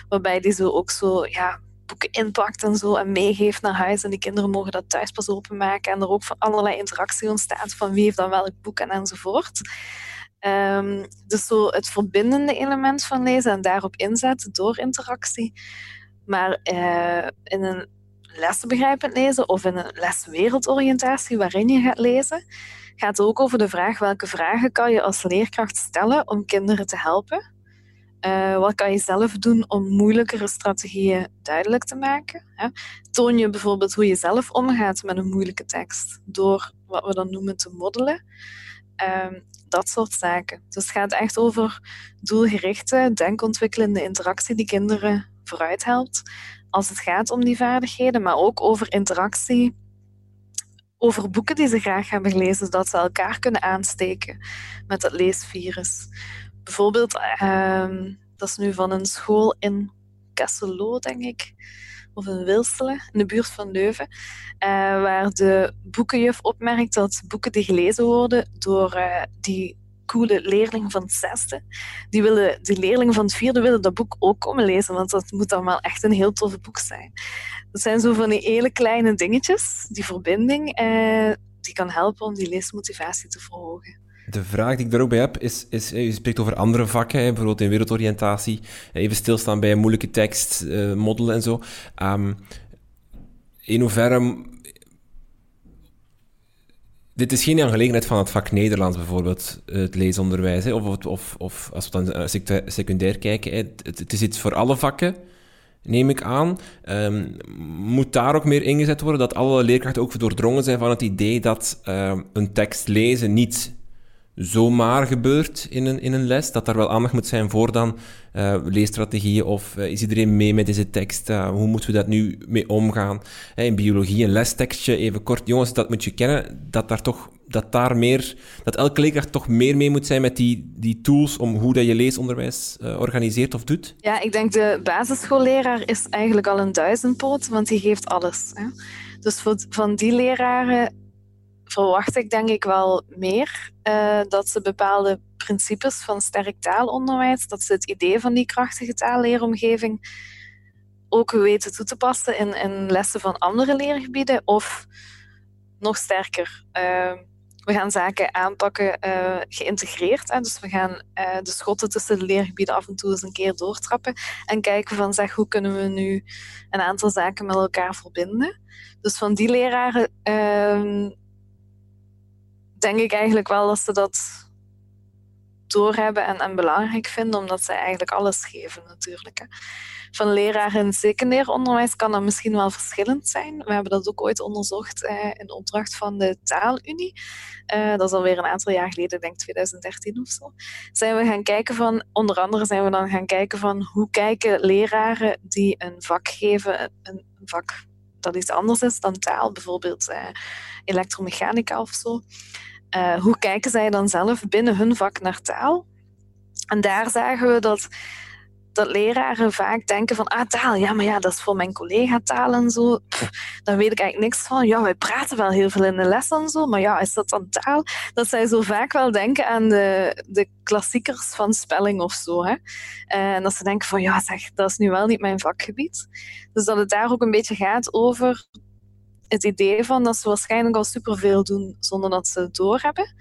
Speaker 2: waarbij die zo ook zo ja, boeken inpakt en zo en meegeeft naar huis. En die kinderen mogen dat thuis pas openmaken. En er ook van allerlei interactie ontstaat van wie heeft dan welk boek en enzovoort. Um, dus zo het verbindende element van lezen en daarop inzetten door interactie. Maar uh, in een lesbegrijpend lezen of in een leswereldoriëntatie waarin je gaat lezen, gaat het ook over de vraag welke vragen kan je als leerkracht stellen om kinderen te helpen. Uh, wat kan je zelf doen om moeilijkere strategieën duidelijk te maken? Hè? Toon je bijvoorbeeld hoe je zelf omgaat met een moeilijke tekst door wat we dan noemen te moddelen. Uh, dat soort zaken. Dus het gaat echt over doelgerichte, denkontwikkelende interactie die kinderen vooruit helpt als het gaat om die vaardigheden, maar ook over interactie over boeken die ze graag hebben gelezen, zodat ze elkaar kunnen aansteken met het leesvirus. Bijvoorbeeld, uh, dat is nu van een school in Kesselo, denk ik, of in Wilstelen, in de buurt van Leuven, uh, waar de boekenjuf opmerkt dat boeken die gelezen worden door uh, die coole leerling van het zesde, die, willen, die leerling van het vierde willen dat boek ook komen lezen, want dat moet dan wel echt een heel toffe boek zijn. Dat zijn zo van die hele kleine dingetjes, die verbinding, uh, die kan helpen om die leesmotivatie te verhogen.
Speaker 1: De vraag die ik daar ook bij heb, is, is je spreekt over andere vakken, bijvoorbeeld in wereldoriëntatie, even stilstaan bij een moeilijke tekst, uh, model en zo. Um, in hoeverre... Dit is geen aangelegenheid van het vak Nederlands bijvoorbeeld, het leesonderwijs, of, of, of als we dan secundair kijken, het, is iets voor alle vakken, neem ik aan. Um, moet daar ook meer ingezet worden, dat alle leerkrachten ook doordrongen zijn van het idee dat uh, een tekst lezen niet zomaar gebeurt in een, in een les, dat daar wel aandacht moet zijn voor dan uh, of uh, is iedereen mee met deze tekst, uh, hoe moeten we dat nu mee omgaan? in biologie een lestekstje, even kort, jongens, dat moet je kennen, dat daar toch, dat daar meer, dat elke leerkracht toch meer mee moet zijn met die, die tools om hoe dat je leesonderwijs organiseert of doet?
Speaker 2: Ja, ik denk de basisschoolleraar is eigenlijk al een duizendpoot, want die geeft alles. Hè? Dus van die leraren verwacht ik denk ik wel meer uh, dat ze bepaalde principes van sterk taalonderwijs, dat ze het idee van die krachtige taalleeromgeving ook weten toe te passen in, in lessen van andere leergebieden of nog sterker. Uh, we gaan zaken aanpakken uh, geïntegreerd. Hè? Dus we gaan de schotten tussen de leergebieden af en toe eens een keer doortrappen en kijken van zeg, hoe kunnen we nu een aantal zaken met elkaar verbinden. Dus van die leraren ehm, denk ik eigenlijk wel dat ze dat doorhebben en, en belangrijk vinden, omdat zij eigenlijk alles geven natuurlijk. Hè. Van leraar in secundair onderwijs kan dat misschien wel verschillend zijn. We hebben dat ook ooit onderzocht eh, in opdracht van de Taalunie. Uh, dat is alweer een aantal jaar geleden, denk 2013 of zo. Zijn we gaan kijken van, onder andere zijn we dan gaan kijken van hoe kijken leraren die een vak geven, een vak dat iets anders is dan taal, bijvoorbeeld eh, elektromechanica of zo. Uh, hoe kijken zij dan zelf binnen hun vak naar taal? En daar zagen we dat, dat leraren vaak denken van, ah, taal, ja, maar ja, dat is voor mijn collega taal en zo. Daar weet ik eigenlijk niks van. Ja, wij praten wel heel veel in de les en zo, maar ja, is dat dan taal? Dat zij zo vaak wel denken aan de, de klassiekers van spelling of zo. Hè? En dat ze denken van, ja, zeg, dat is nu wel niet mijn vakgebied. Dus dat het daar ook een beetje gaat over het idee van dat ze waarschijnlijk al superveel doen zonder dat ze het doorhebben.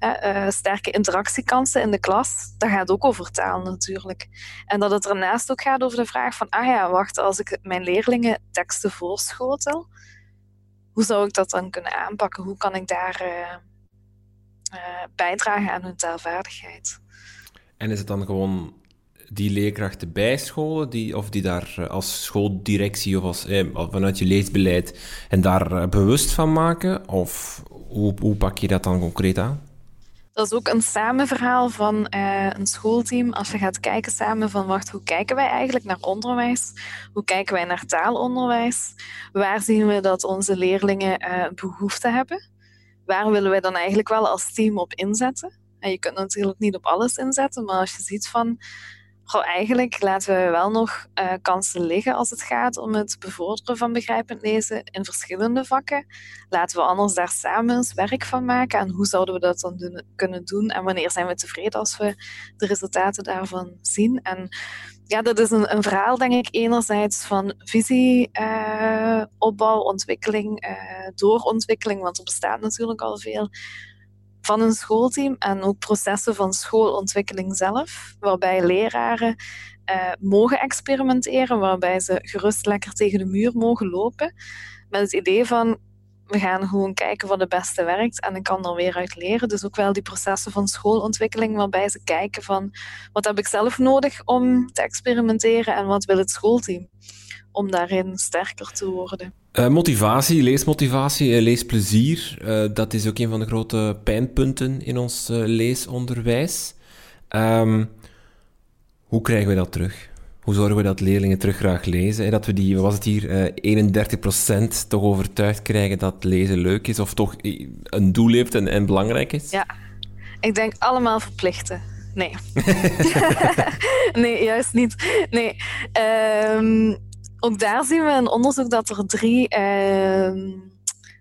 Speaker 2: Uh, sterke interactiekansen in de klas, dat gaat ook over taal natuurlijk. En dat het ernaast ook gaat over de vraag van, ah ja, wacht, als ik mijn leerlingen teksten voorschotel, hoe zou ik dat dan kunnen aanpakken? Hoe kan ik daar uh, uh, bijdragen aan hun taalvaardigheid?
Speaker 1: En is het dan gewoon die leerkrachten bijscholen, die, of die daar eh, als schooldirectie of als, eh, vanuit je leesbeleid en daar eh, bewust van maken? Of hoe, hoe pak je dat dan concreet aan?
Speaker 2: Dat is ook een samenverhaal van uh, een schoolteam. Als je gaat kijken samen van, wacht, hoe kijken wij eigenlijk naar onderwijs? Hoe kijken wij naar taalonderwijs? Waar zien we dat onze leerlingen uh, behoefte hebben? Waar willen wij dan eigenlijk wel als team op inzetten? En je kunt natuurlijk niet op alles inzetten, maar als je ziet van, eigenlijk laten we wel nog uh, kansen liggen als het gaat om het bevorderen van begrijpend lezen in verschillende vakken. Laten we anders daar samen eens werk van maken. En hoe zouden we dat dan kunnen doen? En wanneer zijn we tevreden als we de resultaten daarvan zien? En ja, dat is een, een verhaal, denk ik, enerzijds van visie, uh, opbouw, ontwikkeling, uh, doorontwikkeling, want er bestaat natuurlijk al veel van een schoolteam en ook processen van schoolontwikkeling zelf, waarbij leraren uh, mogen experimenteren, waarbij ze gerust lekker tegen de muur mogen lopen, met het idee van we gaan gewoon kijken wat het beste werkt en ik kan er weer uit leren. Dus ook wel die processen van schoolontwikkeling, waarbij ze kijken van wat heb ik zelf nodig om te experimenteren en wat wil het schoolteam om daarin sterker te worden.
Speaker 1: Uh, motivatie, leesmotivatie, uh, leesplezier, uh, dat is ook een van de grote pijnpunten in ons leesonderwijs. Um, hoe krijgen we dat terug? Hoe zorgen we dat leerlingen terug graag lezen? En dat we die, was het hier, 31% toch overtuigd krijgen dat lezen leuk is of toch een doel heeft en, en belangrijk is?
Speaker 2: Ja, ik denk allemaal verplichten. Nee. [LAUGHS] [LAUGHS] nee, juist niet. Nee. Um, ook daar zien we in onderzoek dat er drie uh,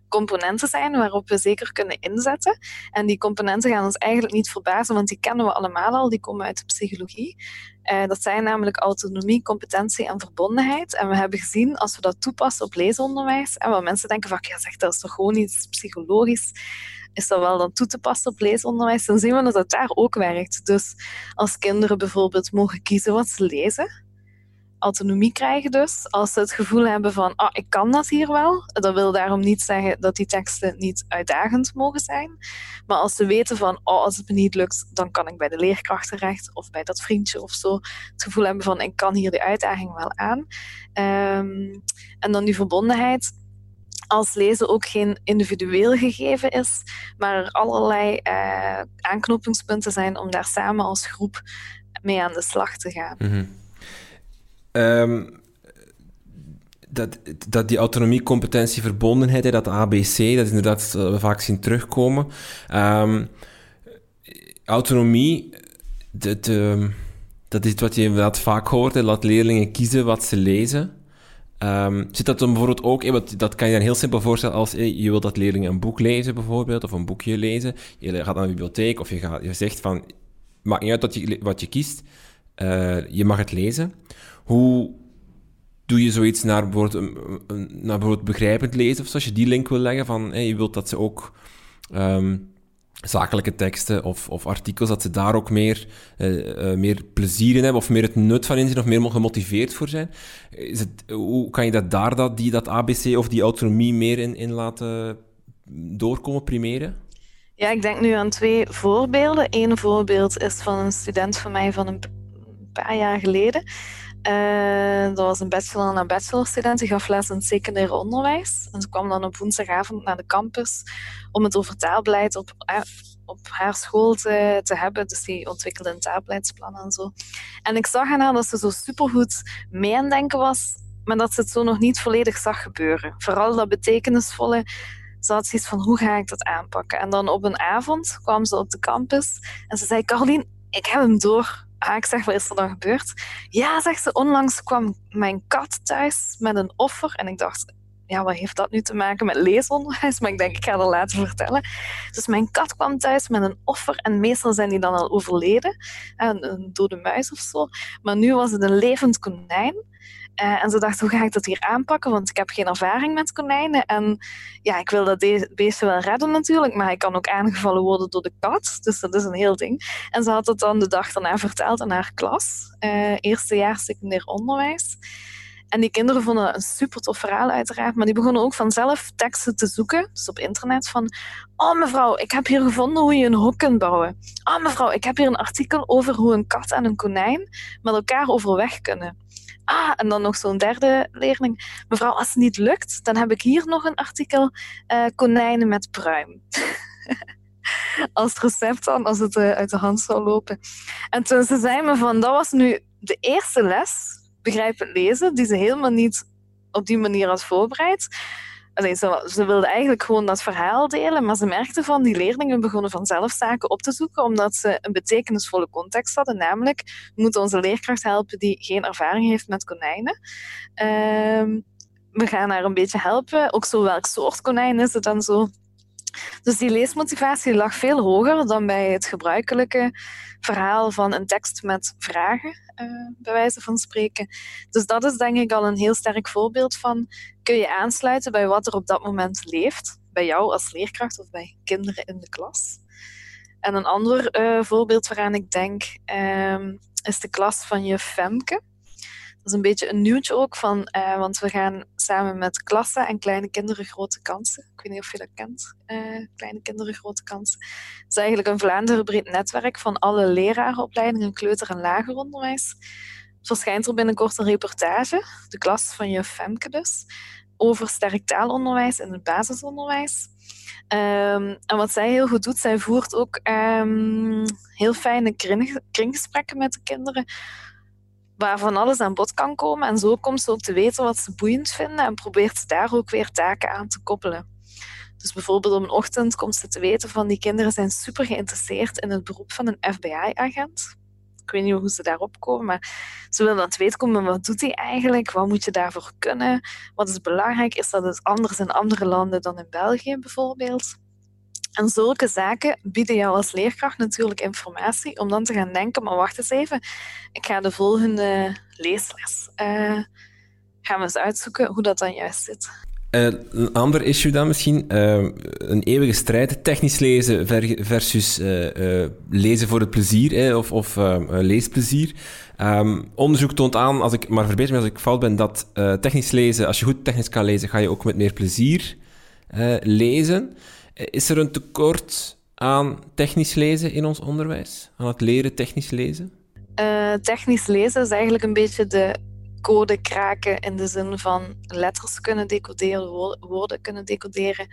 Speaker 2: componenten zijn waarop we zeker kunnen inzetten. En die componenten gaan ons eigenlijk niet verbazen, want die kennen we allemaal al, die komen uit de psychologie. Uh, dat zijn namelijk autonomie, competentie en verbondenheid. En we hebben gezien, als we dat toepassen op leesonderwijs, en waar mensen denken van, ja zeg, dat is toch gewoon iets psychologisch, is dat wel dan toe te passen op leesonderwijs, dan zien we dat het daar ook werkt. Dus als kinderen bijvoorbeeld mogen kiezen wat ze lezen, autonomie krijgen dus. Als ze het gevoel hebben van, ah, ik kan dat hier wel. Dat wil daarom niet zeggen dat die teksten niet uitdagend mogen zijn. Maar als ze weten van, oh, als het me niet lukt, dan kan ik bij de leerkracht terecht of bij dat vriendje of zo. Het gevoel hebben van, ik kan hier de uitdaging wel aan. Um, en dan die verbondenheid. Als lezen ook geen individueel gegeven is, maar er allerlei uh, aanknopingspunten zijn om daar samen als groep mee aan de slag te gaan. -hmm.
Speaker 1: Um, dat, dat die autonomie, competentie, verbondenheid, dat ABC, dat is inderdaad wat we vaak zien terugkomen. Um, autonomie, dat, um, dat is wat je inderdaad vaak hoort. Hè, laat leerlingen kiezen wat ze lezen. Zit dat dan bijvoorbeeld ook, hè, wat, dat kan je dan heel simpel voorstellen als hè, je wilt dat leerlingen een boek lezen bijvoorbeeld, of een boekje lezen. Je gaat naar de bibliotheek of je, gaat, je zegt van, maakt niet uit wat je, wat je kiest, uh, je mag het lezen. Hoe doe je zoiets naar bijvoorbeeld, naar begrijpend lezen of als je die link wil leggen van je wilt dat ze ook um, zakelijke teksten of, of artikels, dat ze daar ook meer, uh, uh, meer plezier in hebben of meer het nut van inzien of meer gemotiveerd voor zijn. Is het, hoe kan je dat daar dat, die, dat ABC of die autonomie meer in, in laten doorkomen, primeren?
Speaker 2: Ja, ik denk nu aan twee voorbeelden. Eén voorbeeld is van een student van mij van een paar jaar geleden. Uh, dat was een bachelor- en bachelorstudent. Die gaf les in het secundair onderwijs. En ze kwam dan op woensdagavond naar de campus om het over taalbeleid op, uh, op haar school te, te hebben. Dus die ontwikkelde een taalbeleidsplan en zo. En ik zag aan haar dat ze zo supergoed mee aan denken was, maar dat ze het zo nog niet volledig zag gebeuren. Vooral dat betekenisvolle. Ze had zoiets van, hoe ga ik dat aanpakken? En dan op een avond kwam ze op de campus en ze zei, Carolien, ik heb hem door Ah, ik zeg, wat is er dan gebeurd? Ja, zegt ze, onlangs kwam mijn kat thuis met een offer. En ik dacht, ja, wat heeft dat nu te maken met leesonderwijs? Maar ik denk, ik ga dat laten vertellen. Dus mijn kat kwam thuis met een offer. En meestal zijn die dan al overleden. Een, een dode muis of zo. Maar nu was het een levend konijn. Uh, en ze dacht, hoe ga ik dat hier aanpakken? Want ik heb geen ervaring met konijnen. En ja, ik wil dat beestje wel redden natuurlijk, maar hij kan ook aangevallen worden door de kat. Dus dat is een heel ding. En ze had het dan de dag daarna verteld aan haar klas. Uh, eerste jaar secundair onderwijs. En die kinderen vonden een super tof verhaal uiteraard, maar die begonnen ook vanzelf teksten te zoeken, dus op internet, van oh mevrouw, ik heb hier gevonden hoe je een hok kunt bouwen. Oh mevrouw, ik heb hier een artikel over hoe een kat en een konijn met elkaar overweg kunnen. Ah, en dan nog zo'n derde leerling. Mevrouw, als het niet lukt, dan heb ik hier nog een artikel uh, konijnen met pruim. [LAUGHS] als recept dan, als het uh, uit de hand zou lopen. En toen ze zei me van, dat was nu de eerste les begrijpend lezen, die ze helemaal niet op die manier had voorbereid. Ze, ze wilde eigenlijk gewoon dat verhaal delen, maar ze merkte van die leerlingen begonnen vanzelf zaken op te zoeken, omdat ze een betekenisvolle context hadden, namelijk we moeten onze leerkracht helpen die geen ervaring heeft met konijnen. Uh, we gaan haar een beetje helpen, ook zo welk soort konijn is het dan zo. Dus die leesmotivatie lag veel hoger dan bij het gebruikelijke verhaal van een tekst met vragen, bij wijze van spreken. Dus dat is denk ik al een heel sterk voorbeeld van kun je aansluiten bij wat er op dat moment leeft, bij jou als leerkracht of bij kinderen in de klas. En een ander uh, voorbeeld waaraan ik denk uh, is de klas van je Femke. Is een beetje een nieuwtje ook, van, uh, want we gaan samen met klassen en kleine kinderen grote kansen. Ik weet niet of je dat kent, uh, kleine kinderen grote kansen. Het is eigenlijk een Vlaanderen breed netwerk van alle lerarenopleidingen, kleuter- en lager onderwijs. Verschijnt er binnenkort een reportage, de klas van je Femke dus, over sterk taalonderwijs in het basisonderwijs. Um, en wat zij heel goed doet, zij voert ook um, heel fijne kring, kringgesprekken met de kinderen waar van alles aan bod kan komen. En zo komt ze ook te weten wat ze boeiend vinden en probeert ze daar ook weer taken aan te koppelen. Dus bijvoorbeeld om een ochtend komt ze te weten van die kinderen zijn super geïnteresseerd in het beroep van een FBI-agent. Ik weet niet hoe ze daarop komen, maar ze willen dan te weten komen, wat doet hij eigenlijk? Wat moet je daarvoor kunnen? Wat is belangrijk? Is dat het anders in andere landen dan in België bijvoorbeeld? En zulke zaken bieden jou als leerkracht natuurlijk informatie om dan te gaan denken, maar wacht eens even, ik ga de volgende leesles uh, gaan we eens uitzoeken hoe dat dan juist zit.
Speaker 1: Uh, een ander issue dan misschien, uh, een eeuwige strijd, technisch lezen versus lezen voor het plezier of, of leesplezier. Um, onderzoek toont aan, als ik maar verbeter me als ik fout ben, dat technisch lezen, als je goed technisch kan lezen, ga je ook met meer plezier lezen. Is er een tekort aan technisch lezen in ons onderwijs? Aan het leren technisch lezen?
Speaker 2: Uh, technisch lezen is eigenlijk een beetje de code kraken in de zin van letters kunnen decoderen, woorden kunnen decoderen.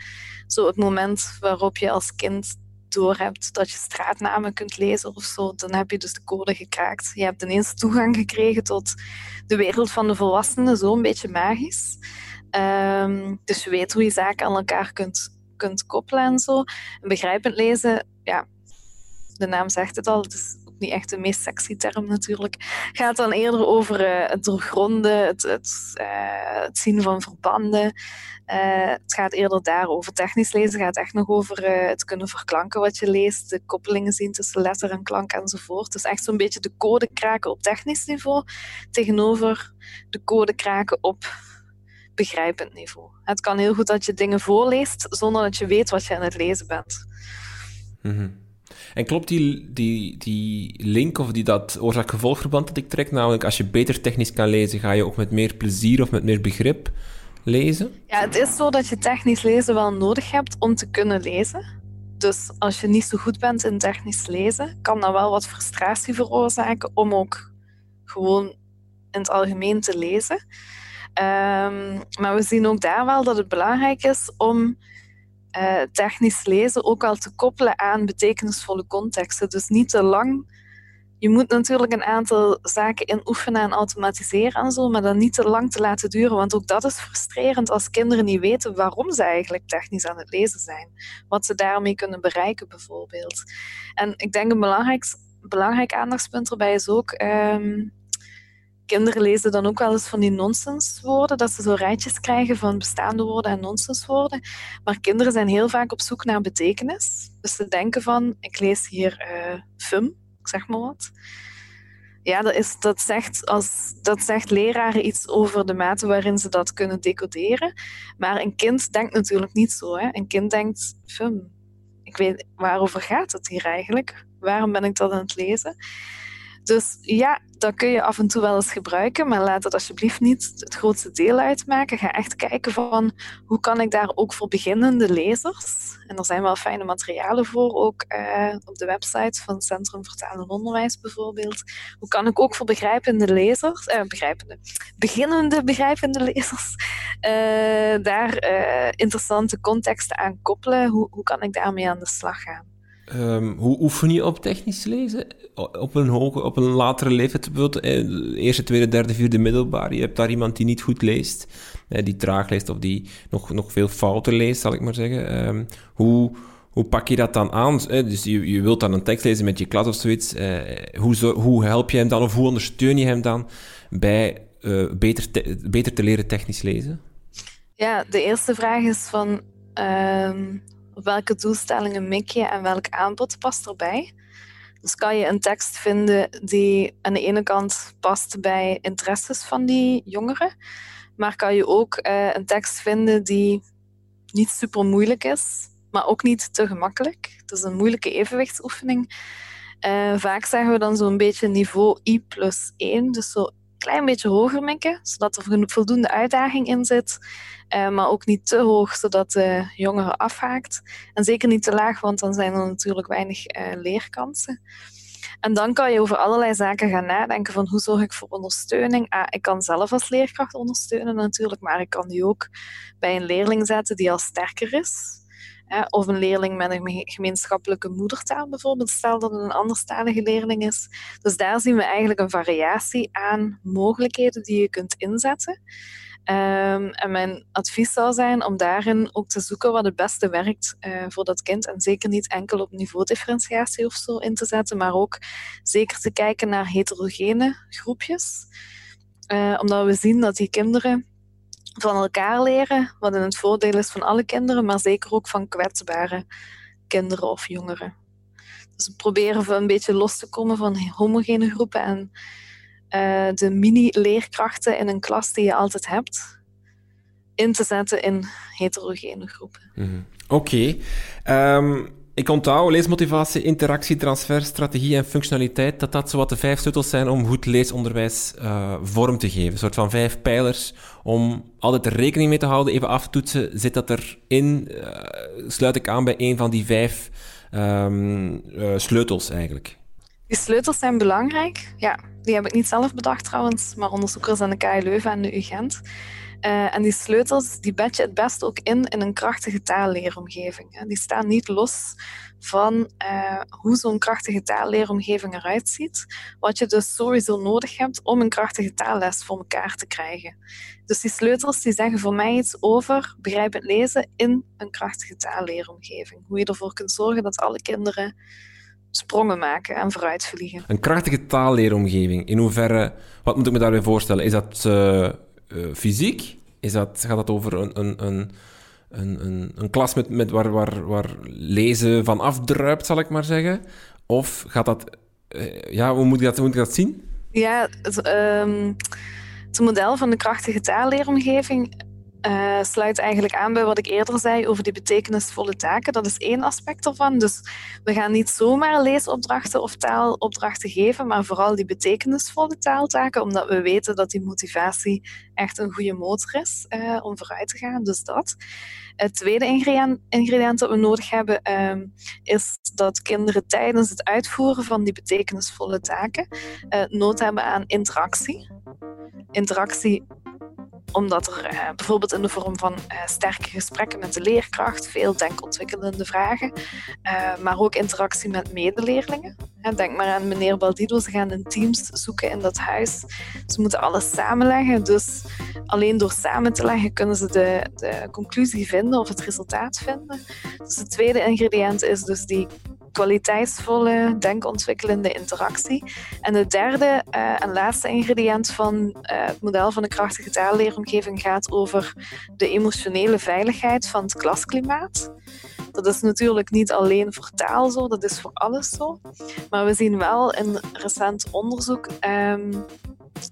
Speaker 2: Zo het moment waarop je als kind doorhebt dat je straatnamen kunt lezen of zo, dan heb je dus de code gekraakt. Je hebt ineens toegang gekregen tot de wereld van de volwassenen, zo een beetje magisch. Um, dus je weet hoe je zaken aan elkaar kunt kunt koppelen en zo. En begrijpend lezen, ja, de naam zegt het al, het is ook niet echt de meest sexy term natuurlijk. Gaat dan eerder over uh, het doorgronden, het, het, uh, het, zien van verbanden. Uh, het gaat eerder daarover. Technisch lezen gaat echt nog over het kunnen verklanken wat je leest, de koppelingen zien tussen letter en klank enzovoort. Dus echt zo'n beetje de code kraken op technisch niveau tegenover de code kraken op begrijpend niveau. Het kan heel goed dat je dingen voorleest zonder dat je weet wat je aan het lezen bent.
Speaker 1: Mm En klopt die, die, die link of die, dat oorzaak-gevolgverband dat ik trek? Namelijk, als je beter technisch kan lezen, ga je ook met meer plezier of met meer begrip lezen?
Speaker 2: Ja, het is zo dat je technisch lezen wel nodig hebt om te kunnen lezen. Dus als je niet zo goed bent in technisch lezen, kan dat wel wat frustratie veroorzaken om ook gewoon in het algemeen te lezen. Um, maar we zien ook daar wel dat het belangrijk is om uh, technisch lezen ook al te koppelen aan betekenisvolle contexten. Dus niet te lang. Je moet natuurlijk een aantal zaken inoefenen en automatiseren en zo, maar dan niet te lang te laten duren. Want ook dat is frustrerend als kinderen niet weten waarom ze eigenlijk technisch aan het lezen zijn. Wat ze daarmee kunnen bereiken, bijvoorbeeld. En ik denk een belangrijk, belangrijk aandachtspunt erbij is ook. Um, kinderen lezen dan ook wel eens van die nonsenswoorden, dat ze zo rijtjes krijgen van bestaande woorden en nonsenswoorden. Maar kinderen zijn heel vaak op zoek naar betekenis. Dus ze denken van, ik lees hier uh, fum, zeg maar wat. Ja, dat, is, zegt als, dat leraren iets over de mate waarin ze dat kunnen decoderen. Maar een kind denkt natuurlijk niet zo. Hè? Een kind denkt, fum, ik weet, waarover gaat het hier eigenlijk? Waarom ben ik dat aan het lezen? Dus ja, dat kun je af en toe wel eens gebruiken, maar laat het alsjeblieft niet het grootste deel uitmaken. Ga echt kijken van hoe kan ik daar ook voor beginnende lezers, en er zijn wel fijne materialen voor, ook eh, op de website van Centrum Vertalen Onderwijs bijvoorbeeld. Hoe kan ik ook voor begrijpende lezers, eh, begrijpende, beginnende begrijpende lezers, eh, daar interessante contexten aan koppelen? Hoe, hoe kan ik daarmee aan de slag gaan?
Speaker 1: Um, hoe oefen je op technisch lezen? Op een, hoge, op een latere leeftijd, bijvoorbeeld eh, eerste, tweede, derde, vierde middelbaar. Je hebt daar iemand die niet goed leest, eh, die traag leest of die nog, nog veel fouten leest, zal ik maar zeggen. Um, hoe, hoe pak je dat dan aan? Eh, dus je, je wilt dan een tekst lezen met je klas of zoiets. Hoe, zo, hoe help je hem dan of hoe ondersteun je hem dan bij beter, te, beter te leren technisch lezen?
Speaker 2: Ja, de eerste vraag is van... Op welke doelstellingen mik je en welk aanbod past erbij. Dus kan je een tekst vinden die aan de ene kant past bij interesses van die jongeren, maar kan je ook uh, een tekst vinden die niet super moeilijk is, maar ook niet te gemakkelijk. Is een moeilijke evenwichtsoefening. Uh, vaak zeggen we dan zo'n beetje niveau I plus 1, dus zo klein beetje hoger mikken, zodat er voldoende uitdaging in zit. Uh, maar ook niet te hoog, zodat de jongere afhaakt. En zeker niet te laag, want dan zijn er natuurlijk weinig uh, leerkansen. En dan kan je over allerlei zaken gaan nadenken van hoe zorg ik voor ondersteuning. Ah, ik kan zelf als leerkracht ondersteunen natuurlijk, maar ik kan die ook bij een leerling zetten die al sterker is. Of een leerling met een gemeenschappelijke moedertaal bijvoorbeeld, stel dat het een anderstalige leerling is. Dus daar zien we eigenlijk een variatie aan mogelijkheden die je kunt inzetten. Um, en mijn advies zou zijn om daarin ook te zoeken wat het beste werkt uh, voor dat kind. En zeker niet enkel op niveaudifferentiatie of zo in te zetten, maar ook zeker te kijken naar heterogene groepjes. Uh, omdat we zien dat die kinderen van elkaar leren, wat in het voordeel is van alle kinderen, maar zeker ook van kwetsbare kinderen of jongeren. Dus we proberen een beetje los te komen van homogene groepen en uh, de mini-leerkrachten in een klas die je altijd hebt, in te zetten in heterogene groepen.
Speaker 1: -hmm. Oké. Okay. Um, ik onthoud leesmotivatie, interactie, transfer, strategie en functionaliteit, dat dat zowat de vijf sleutels zijn om goed leesonderwijs uh, vorm te geven. Een soort van vijf pijlers om altijd rekening mee te houden, even af te toetsen. Zit dat erin? Uh, sluit ik aan bij een van die vijf um, uh, sleutels eigenlijk?
Speaker 2: Die sleutels zijn belangrijk. Ja, die heb ik niet zelf bedacht trouwens, maar onderzoekers aan de KU Leuven en de UGent. Uh, en die sleutels die bed je het best ook in in een krachtige taalleeromgeving. Die staan niet los van uh, hoe zo'n krachtige taalleeromgeving eruit ziet. Wat je dus sowieso nodig hebt om een krachtige taalles voor elkaar te krijgen. Dus die sleutels die zeggen voor mij iets over begrijpend lezen in een krachtige taalleeromgeving. Hoe je ervoor kunt zorgen dat alle kinderen sprongen maken en vooruitvliegen.
Speaker 1: Een krachtige taalleeromgeving. In hoeverre, wat moet ik me daarbij voorstellen? Is dat uh, uh, fysiek? Is dat, gaat dat over een, een, een, een, een, klas met, met waar, waar, waar lezen van afdruipt, zal ik maar zeggen? Of gaat dat... Uh, ja, hoe moet ik dat, hoe moet ik dat zien?
Speaker 2: Ja, het, um, het model van de krachtige taalleeromgeving uh, sluit eigenlijk aan bij wat ik eerder zei over die betekenisvolle taken. Dat is één aspect ervan. Dus we gaan niet zomaar leesopdrachten of taalopdrachten geven, maar vooral die betekenisvolle taaltaken, omdat we weten dat die motivatie echt een goede motor is uh, om vooruit te gaan. Dus dat. Het tweede ingrediënt, dat we nodig hebben, uh, is dat kinderen tijdens het uitvoeren van die betekenisvolle taken uh, nood hebben aan interactie. Interactie omdat er uh, bijvoorbeeld in de vorm van uh, sterke gesprekken met de leerkracht, veel denkontwikkelende vragen, uh, maar ook interactie met medeleerlingen. denk maar aan meneer Baldido, ze gaan in teams zoeken in dat huis. Ze moeten alles samenleggen, dus alleen door samen te leggen kunnen ze de, de conclusie vinden of het resultaat vinden. Dus het tweede ingrediënt is dus die kwaliteitsvolle, denkontwikkelende interactie. En het derde uh, en laatste ingrediënt van uh, het model van de krachtige taalleeromgeving gaat over de emotionele veiligheid van het klasklimaat. Dat is natuurlijk niet alleen voor taal zo, dat is voor alles zo. Maar we zien wel in recent onderzoek um,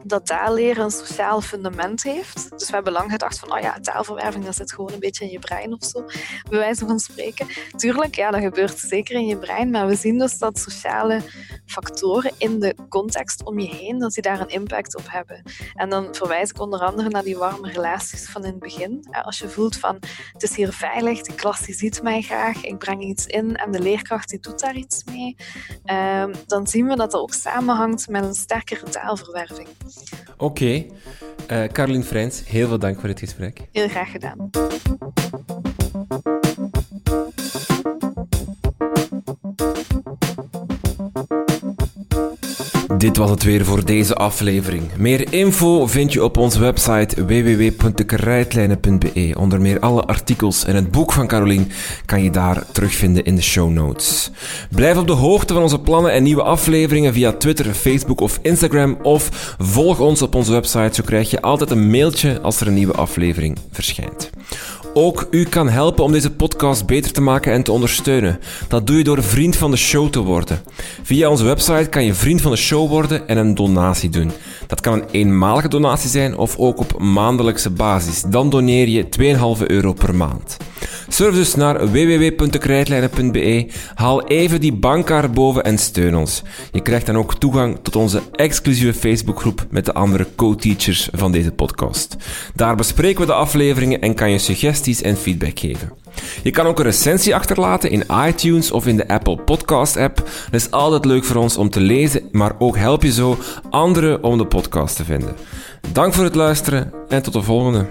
Speaker 2: dat taalleren een sociaal fundament heeft. Dus we hebben lang gedacht van, oh ja, taalverwerving, dat zit gewoon een beetje in je brein of zo, bij wijze van spreken. Tuurlijk, ja, dat gebeurt zeker in je brein, maar we zien dus dat sociale factoren in de context om je heen, dat die daar een impact op hebben. En dan verwijs ik onder andere naar die warme relaties van in het begin. Als je voelt van, het is hier veilig, de klas die ziet mij ik breng iets in en de leerkracht die doet daar iets mee, ehm, dan zien we dat dat ook samenhangt met een sterkere taalverwerving.
Speaker 1: Oké. Okay. Uh, Caroline Freins, heel veel dank voor dit gesprek.
Speaker 2: Heel graag gedaan.
Speaker 1: Dit was het weer voor deze aflevering. Meer info vind je op onze website www.krijtlijnen.be. Onder meer alle artikels en het boek van Carolien kan je daar terugvinden in de show notes. Blijf op de hoogte van onze plannen en nieuwe afleveringen via Twitter, Facebook of Instagram of volg ons op onze website, zo krijg je altijd een mailtje als er een nieuwe aflevering verschijnt. Ook u kan helpen om deze podcast beter te maken en te ondersteunen. Dat doe je door vriend van de show te worden. Via onze website kan je vriend van de show worden en een donatie doen. Dat kan een eenmalige donatie zijn of ook op maandelijkse basis. Dan doneer je 2,5 euro per maand. Surf dus naar www.krijtlijnen.be, haal even die bankkaart boven en steun ons. Je krijgt dan ook toegang tot onze exclusieve Facebookgroep met de andere co-teachers van deze podcast. Daar bespreken we de afleveringen en kan je suggesties en feedback geven. Je kan ook een recensie achterlaten in iTunes of in de Apple Podcast app. Dat is altijd leuk voor ons om te lezen, maar ook help je zo anderen om de podcast te vinden. Dank voor het luisteren en tot de volgende.